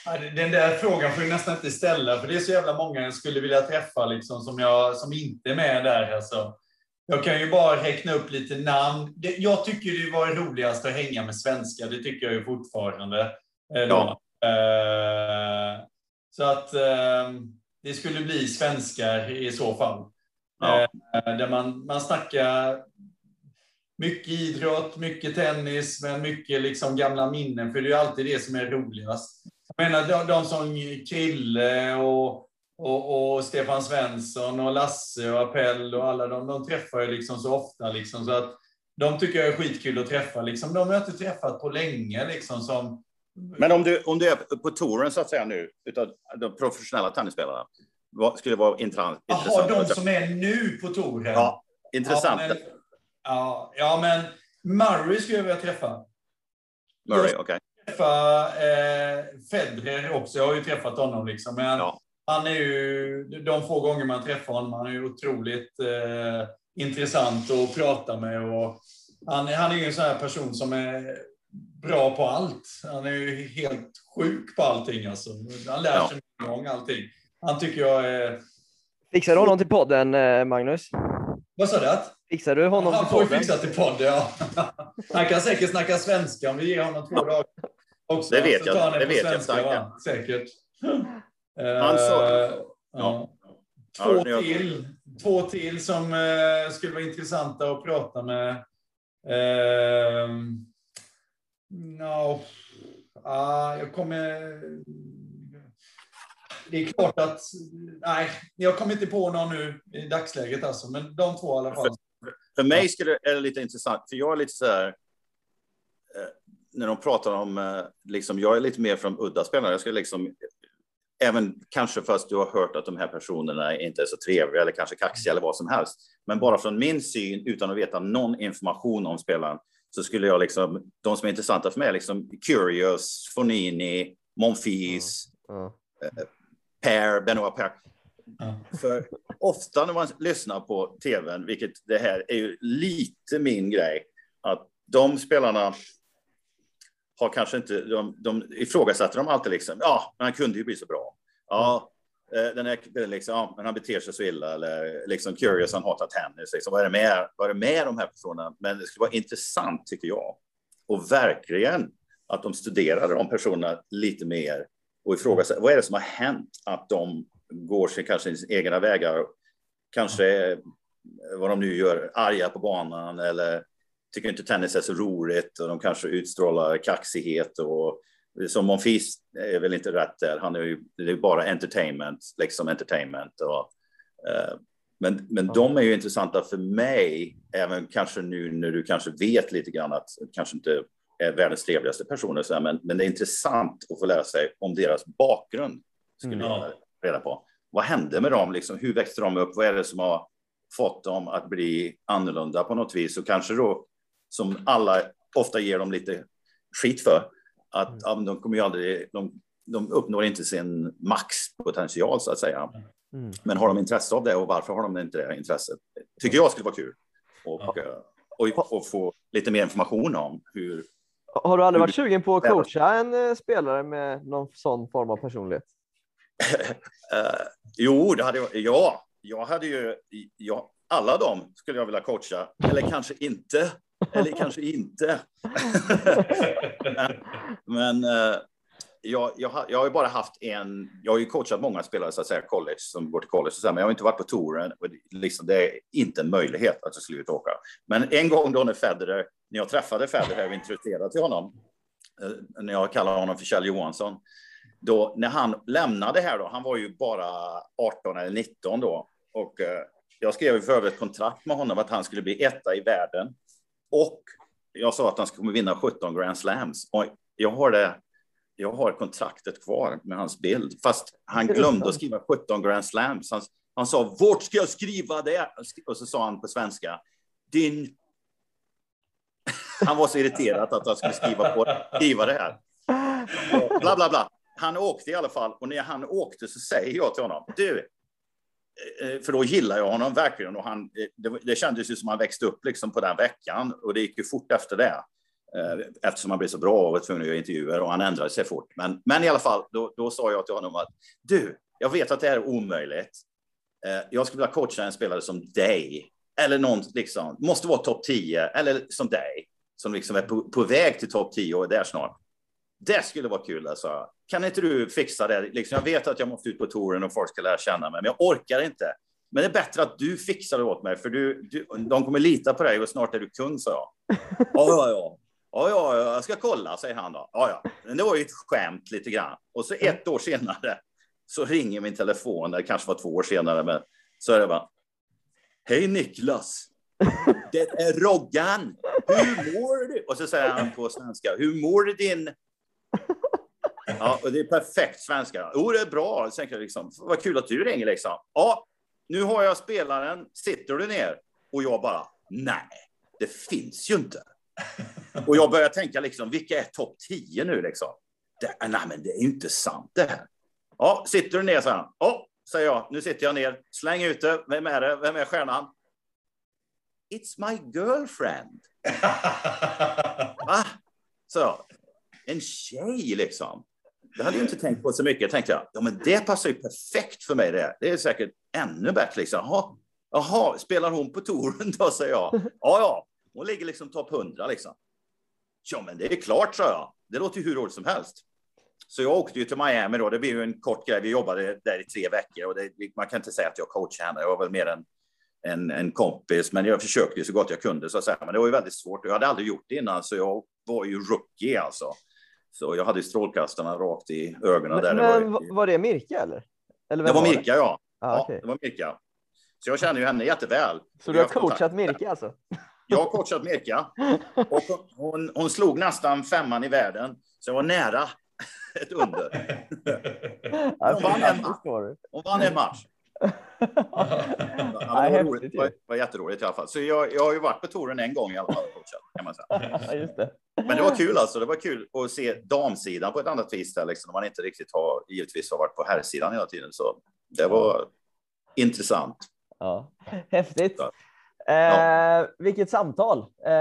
Ja, Den där frågan får jag nästan inte ställa, för det är så jävla många jag skulle vilja träffa liksom, som, jag, som inte är med där. Alltså. Jag kan ju bara räkna upp lite namn. Jag tycker det var roligast att hänga med svenskar, det tycker jag ju fortfarande. Då. Eh, så att eh, det skulle bli svenskar i så fall. Ja. Eh, där man, man snackar mycket idrott, mycket tennis, men mycket liksom gamla minnen, för det är ju alltid det som är roligast. Jag menar, de, de som Krille och, och, och Stefan Svensson och Lasse och Appell och alla de, de träffar jag liksom så ofta. Liksom, så att de tycker jag är skitkul att träffa. Liksom. De har jag inte träffat på länge. Liksom, som, Men om du, om du är på touren så att säga nu, utav de professionella tennisspelarna, vad skulle vara intressant? Jaha, de som är nu på touren? Ja, intressant. Ja, men, ja, ja, men Murray skulle jag vilja träffa. Murray, okej. träffa eh, Federer också. Jag har ju träffat honom. Liksom, men Ja. han är ju, de få gånger man träffar honom, han är ju otroligt eh, intressant att prata med. Och han, han är ju en sån här person som är bra på allt. Han är ju helt sjuk på allting. Alltså. Han lär Ja. sig en gång allting. Han tycker jag är... Fixar du honom till podden, eh, Magnus? Vad sa du? Att? Fixar du honom Han till får ju podden? fixa till podd, ja. Han kan säkert snacka svenska om vi ger honom två dagar. Också. Det vet jag. han Det på vet jag svenska, starkt. va? Säkert. Han sa- Eh, Ja. Två, till, två till som eh, skulle vara intressanta att prata med. Eh, no. Ja, jag kommer... Det är klart att... Nej, jag kommer inte på någon nu i dagsläget alltså, men de två i alla fall. För mig skulle, är det lite intressant, för jag är lite så här... Eh, när de pratar om, eh, liksom, jag är lite mer från udda spelare. Jag skulle liksom, även kanske fast du har hört att de här personerna inte är så trevliga eller kanske kaxiga eller vad som helst. Men bara från min syn, utan att veta någon information om spelaren, så skulle jag liksom, de som är intressanta för mig är liksom Curious, Fonini, Monfils, Ja. eh, Per, Benoit Per. Ja. För ofta när man lyssnar på tvn, vilket det här är ju lite min grej, att de spelarna har kanske inte, de, de ifrågasätter dem alltid liksom, ja, men han kunde ju bli så bra. Ja, Eh, den är liksom, ja, men han beter sig så illa, eller liksom curious, han hatar tennis, liksom, vad är det med, vad är det med de här personerna? Men det skulle vara intressant, tycker jag, och verkligen att de studerar de personerna lite mer och ifrågasätter, vad är det som har hänt att de går sin kanske sina egna vägar, kanske eh, vad de nu gör, arga på banan eller tycker inte tennis är så roligt och de kanske utstrålar kaxighet och som Monfils är väl inte rätt där. Han är ju det är bara entertainment, liksom entertainment. Och, eh, men men de är ju intressanta för mig, även kanske nu när du kanske vet lite grann att kanske inte är världens trevligaste personer, så här, men, men det är intressant att få lära sig om deras bakgrund. Skulle Mm. jag reda på. Vad hände med dem? Liksom, hur växte de upp? Vad är det som har fått dem att bli annorlunda på något vis? Och kanske då, som alla ofta ger dem lite skit för, att Mm. ja, de kommer ju aldrig, de, de uppnår inte sin maxpotential så att säga. Mm. Men har de intresse av det och varför har de inte det intresset? Tycker jag skulle vara kul. Och, Ja. eh, och, och få lite mer information om hur, Har du aldrig varit sugen på att coacha en eh, spelare med någon sån form av personlighet? Eh, jo, det hade jag. Ja, jag hade ju. Ja, alla dem skulle jag vilja coacha. Eller kanske inte. Eller kanske inte. men eh, jag, jag, har, jag har ju bara haft en. Jag har ju coachat många spelare så att säga college som går till college, och så här, men jag har inte varit på touren. Liksom, det är inte en möjlighet att jag skulle ut och åka. Men en gång då när Federer, när jag träffade Federer och introducerade till honom, eh, när jag kallar honom för Kjell Johansson, då när han lämnade här då, han var ju bara 18 eller 19 då och eh, jag skrev ju för övrigt ett kontrakt med honom att han skulle bli etta i världen och jag sa att han skulle vinna 17 Grand Slams och jag har det. Jag har kontraktet kvar med hans bild, fast han glömde att skriva 17 Grand Slams. Han, han sa vart ska jag skriva det? Och så sa han på svenska din. Han var så irriterad att han skulle skriva på skriva det här. Bla bla bla. Han åkte i alla fall och när han åkte så säger jag till honom, du, Eh, eh, för då gillar jag honom verkligen och han, eh, det, det kändes ju som han växte upp liksom på den veckan och det gick ju fort efter det. Eftersom han blev så bra och var tvungen att göra intervjuer och han ändrade sig fort. Men, men i alla fall, då, då sa jag till honom att du, jag vet att det här är omöjligt. Jag skulle vilja coacha en spelare som dig. Eller någon liksom, måste vara topp 10 eller som dig. Som liksom är på, på väg till topp 10 och är där snart. Det skulle vara kul alltså. Kan inte du fixa det? Liksom, jag vet att jag måste ut på touren och folk ska lära känna mig, men jag orkar inte. Men det är bättre att du fixar det åt mig, för du, du, de kommer lita på dig och snart är du kung, sa jag. Ja, ja, ja. Ja, ja, ja, jag ska kolla, säger han då. Ja, ja. Men det var ju ett skämt lite grann. Och så ett år senare så ringer min telefon, det kanske var två år senare, men så är det bara. Hej Niklas! Det är Roggan! Hur mår du? Och så säger han på svenska. Hur mår du din... Ja, och det är perfekt svenska. Jo, det är bra. Så tänker jag liksom, vad kul att du ringer liksom. Ja, nu har jag spelaren. Sitter du ner? Och jag bara, nej, det finns ju inte. Och jag börjar tänka liksom, vilka är topp 10 nu liksom? Det, nej, men det är ju inte sant det här. Ja, sitter du ner, så han. Ja, säger jag. Nu sitter jag ner. Släng ut det. Vem är det? Vem är stjärnan? It's my girlfriend. Va? Så jag. En tjej liksom. Det hade jag inte tänkt på så mycket. Tänkte jag, ja men det passar ju perfekt för mig det. Det är säkert ännu bättre liksom. Jaha, Jaha spelar hon på touren då, säger jag. Ja, ja, hon ligger liksom topp 100 liksom. Ja, men det är klart, sa jag. Det låter ju hur roligt som helst. Så jag åkte ju till Miami då. Det blev ju en kort grej. Vi jobbade där i tre veckor och det, man kan inte säga att jag coachade henne. Jag var väl mer en, en, en kompis, men jag försökte ju så gott jag kunde så att säga. Men det var ju väldigt svårt. Jag hade aldrig gjort det innan, så jag var ju rookie alltså. Så jag hade strålkastarna rakt i ögonen. Men, där. Det men var, var det Mirka eller? eller det vem var Mirka, ja. Ah, ja det var Mirka. Så jag känner ju henne jätteväl. Så du har coachat Mirka alltså? Jag har coachat Mirka. Och hon, hon, slog nästan femman i världen. Så jag var nära ett under. Ja, Hon vann en fantastisk match. story. Hon vann en match. Ja, det, var roligt. Det var, jätteroligt i alla fall. Så jag, jag har ju varit på touren en gång i alla fall. Kan man säga. Ja, Just det. Men det var kul alltså. Det var kul att se damsidan på ett annat vis där liksom. När man inte riktigt har, givetvis har varit på herrsidan hela tiden. Så det var intressant. Ja. Häftigt. Ja. Eh, vilket samtal. Eh,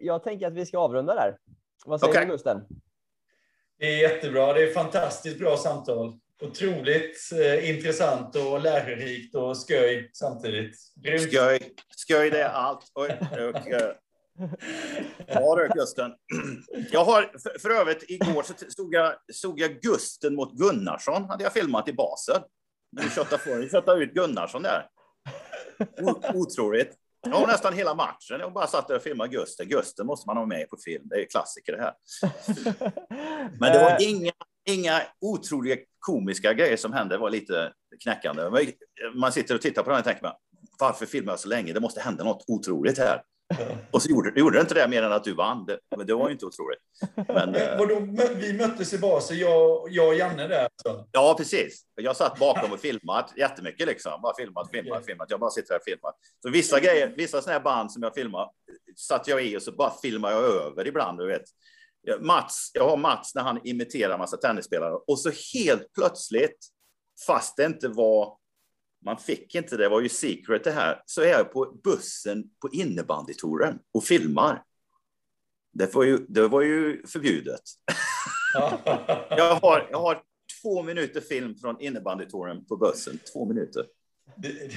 jag tänker att vi ska avrunda där. Vad säger Okej. du Gusten? Det är jättebra. Det är fantastiskt bra samtal. Otroligt eh, intressant och lärorikt och sköj samtidigt. Grymt. Sköj, sköj det är allt. Och, eh, ja du Gusten. Jag har, för, för övrigt, igår så stod jag, stod jag Gusten mot Gunnarsson, hade jag filmat i basen. Vi köttade, för, vi köttade ut Gunnarsson där. O, otroligt. Jag har nästan hela matchen. Jag bara satt där och filmade Gusten. Gusten måste man ha med på film. Det är klassiker det här. Men det Eh, var inga, inga otroliga komiska grejer som hände. Det var lite knäckande. Man sitter och tittar på den och tänker man, varför filmar jag så länge? Det måste hända något otroligt här. Och så gjorde, gjorde det inte det mer än att du vann. Det, men det var ju inte otroligt. Men, eh, mö- vi möttes i basen, jag, jag och Janne där. Alltså. ja, precis. Jag satt bakom och filmat jättemycket. Liksom. Bara filmat, filmat, filmat. Jag bara sitter här och filmar. Så vissa grejer, vissa sådana här band som jag filmar satt jag i och så bara filmar jag över ibland. Du vet. Mats, jag har Mats när han imiterar massa tennisspelare och så helt plötsligt, fast det inte var, man fick inte det, det var ju secret det här, så är jag på bussen på innebandytouren och filmar. Det var ju, det var ju förbjudet. Jag har, jag har två minuter film från innebandytouren på bussen. Två minuter. Det,